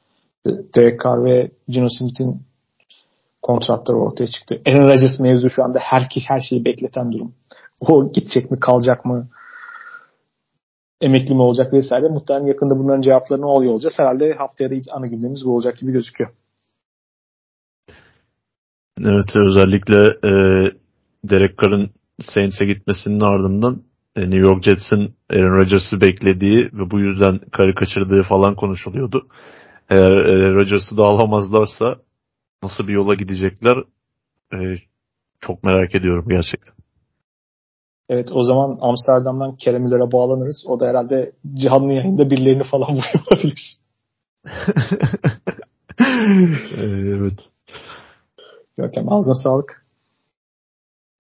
Speaker 1: Derek Carr ve Gino Smith'in kontratları ortaya çıktı. Aaron Rodgers mevzu şu anda her, her şeyi bekleten durum. O gidecek mi kalacak mı? Emekli mi olacak vesaire. Muhtemelen yakında bunların cevaplarını alıyor olacağız. Herhalde haftaya da ilk ana gündemimiz bu olacak gibi gözüküyor.
Speaker 2: Evet özellikle e, Derek Carr'ın Saints'e gitmesinin ardından e, New York Jets'in Aaron Rodgers'ı beklediği ve bu yüzden karı kaçırdığı falan konuşuluyordu. Eğer e, Rodgers'ı da alamazlarsa nasıl bir yola gidecekler e, çok merak ediyorum gerçekten.
Speaker 1: Evet o zaman Amsterdam'dan Kerem Müller'e bağlanırız. O da herhalde canlı yayında birilerini falan vuruyor olabilir.
Speaker 2: evet.
Speaker 1: Görkem ağzına sağlık.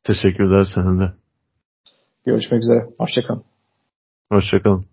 Speaker 2: Teşekkürler senin de.
Speaker 1: Görüşmek üzere. Hoşçakalın.
Speaker 2: Hoşçakalın.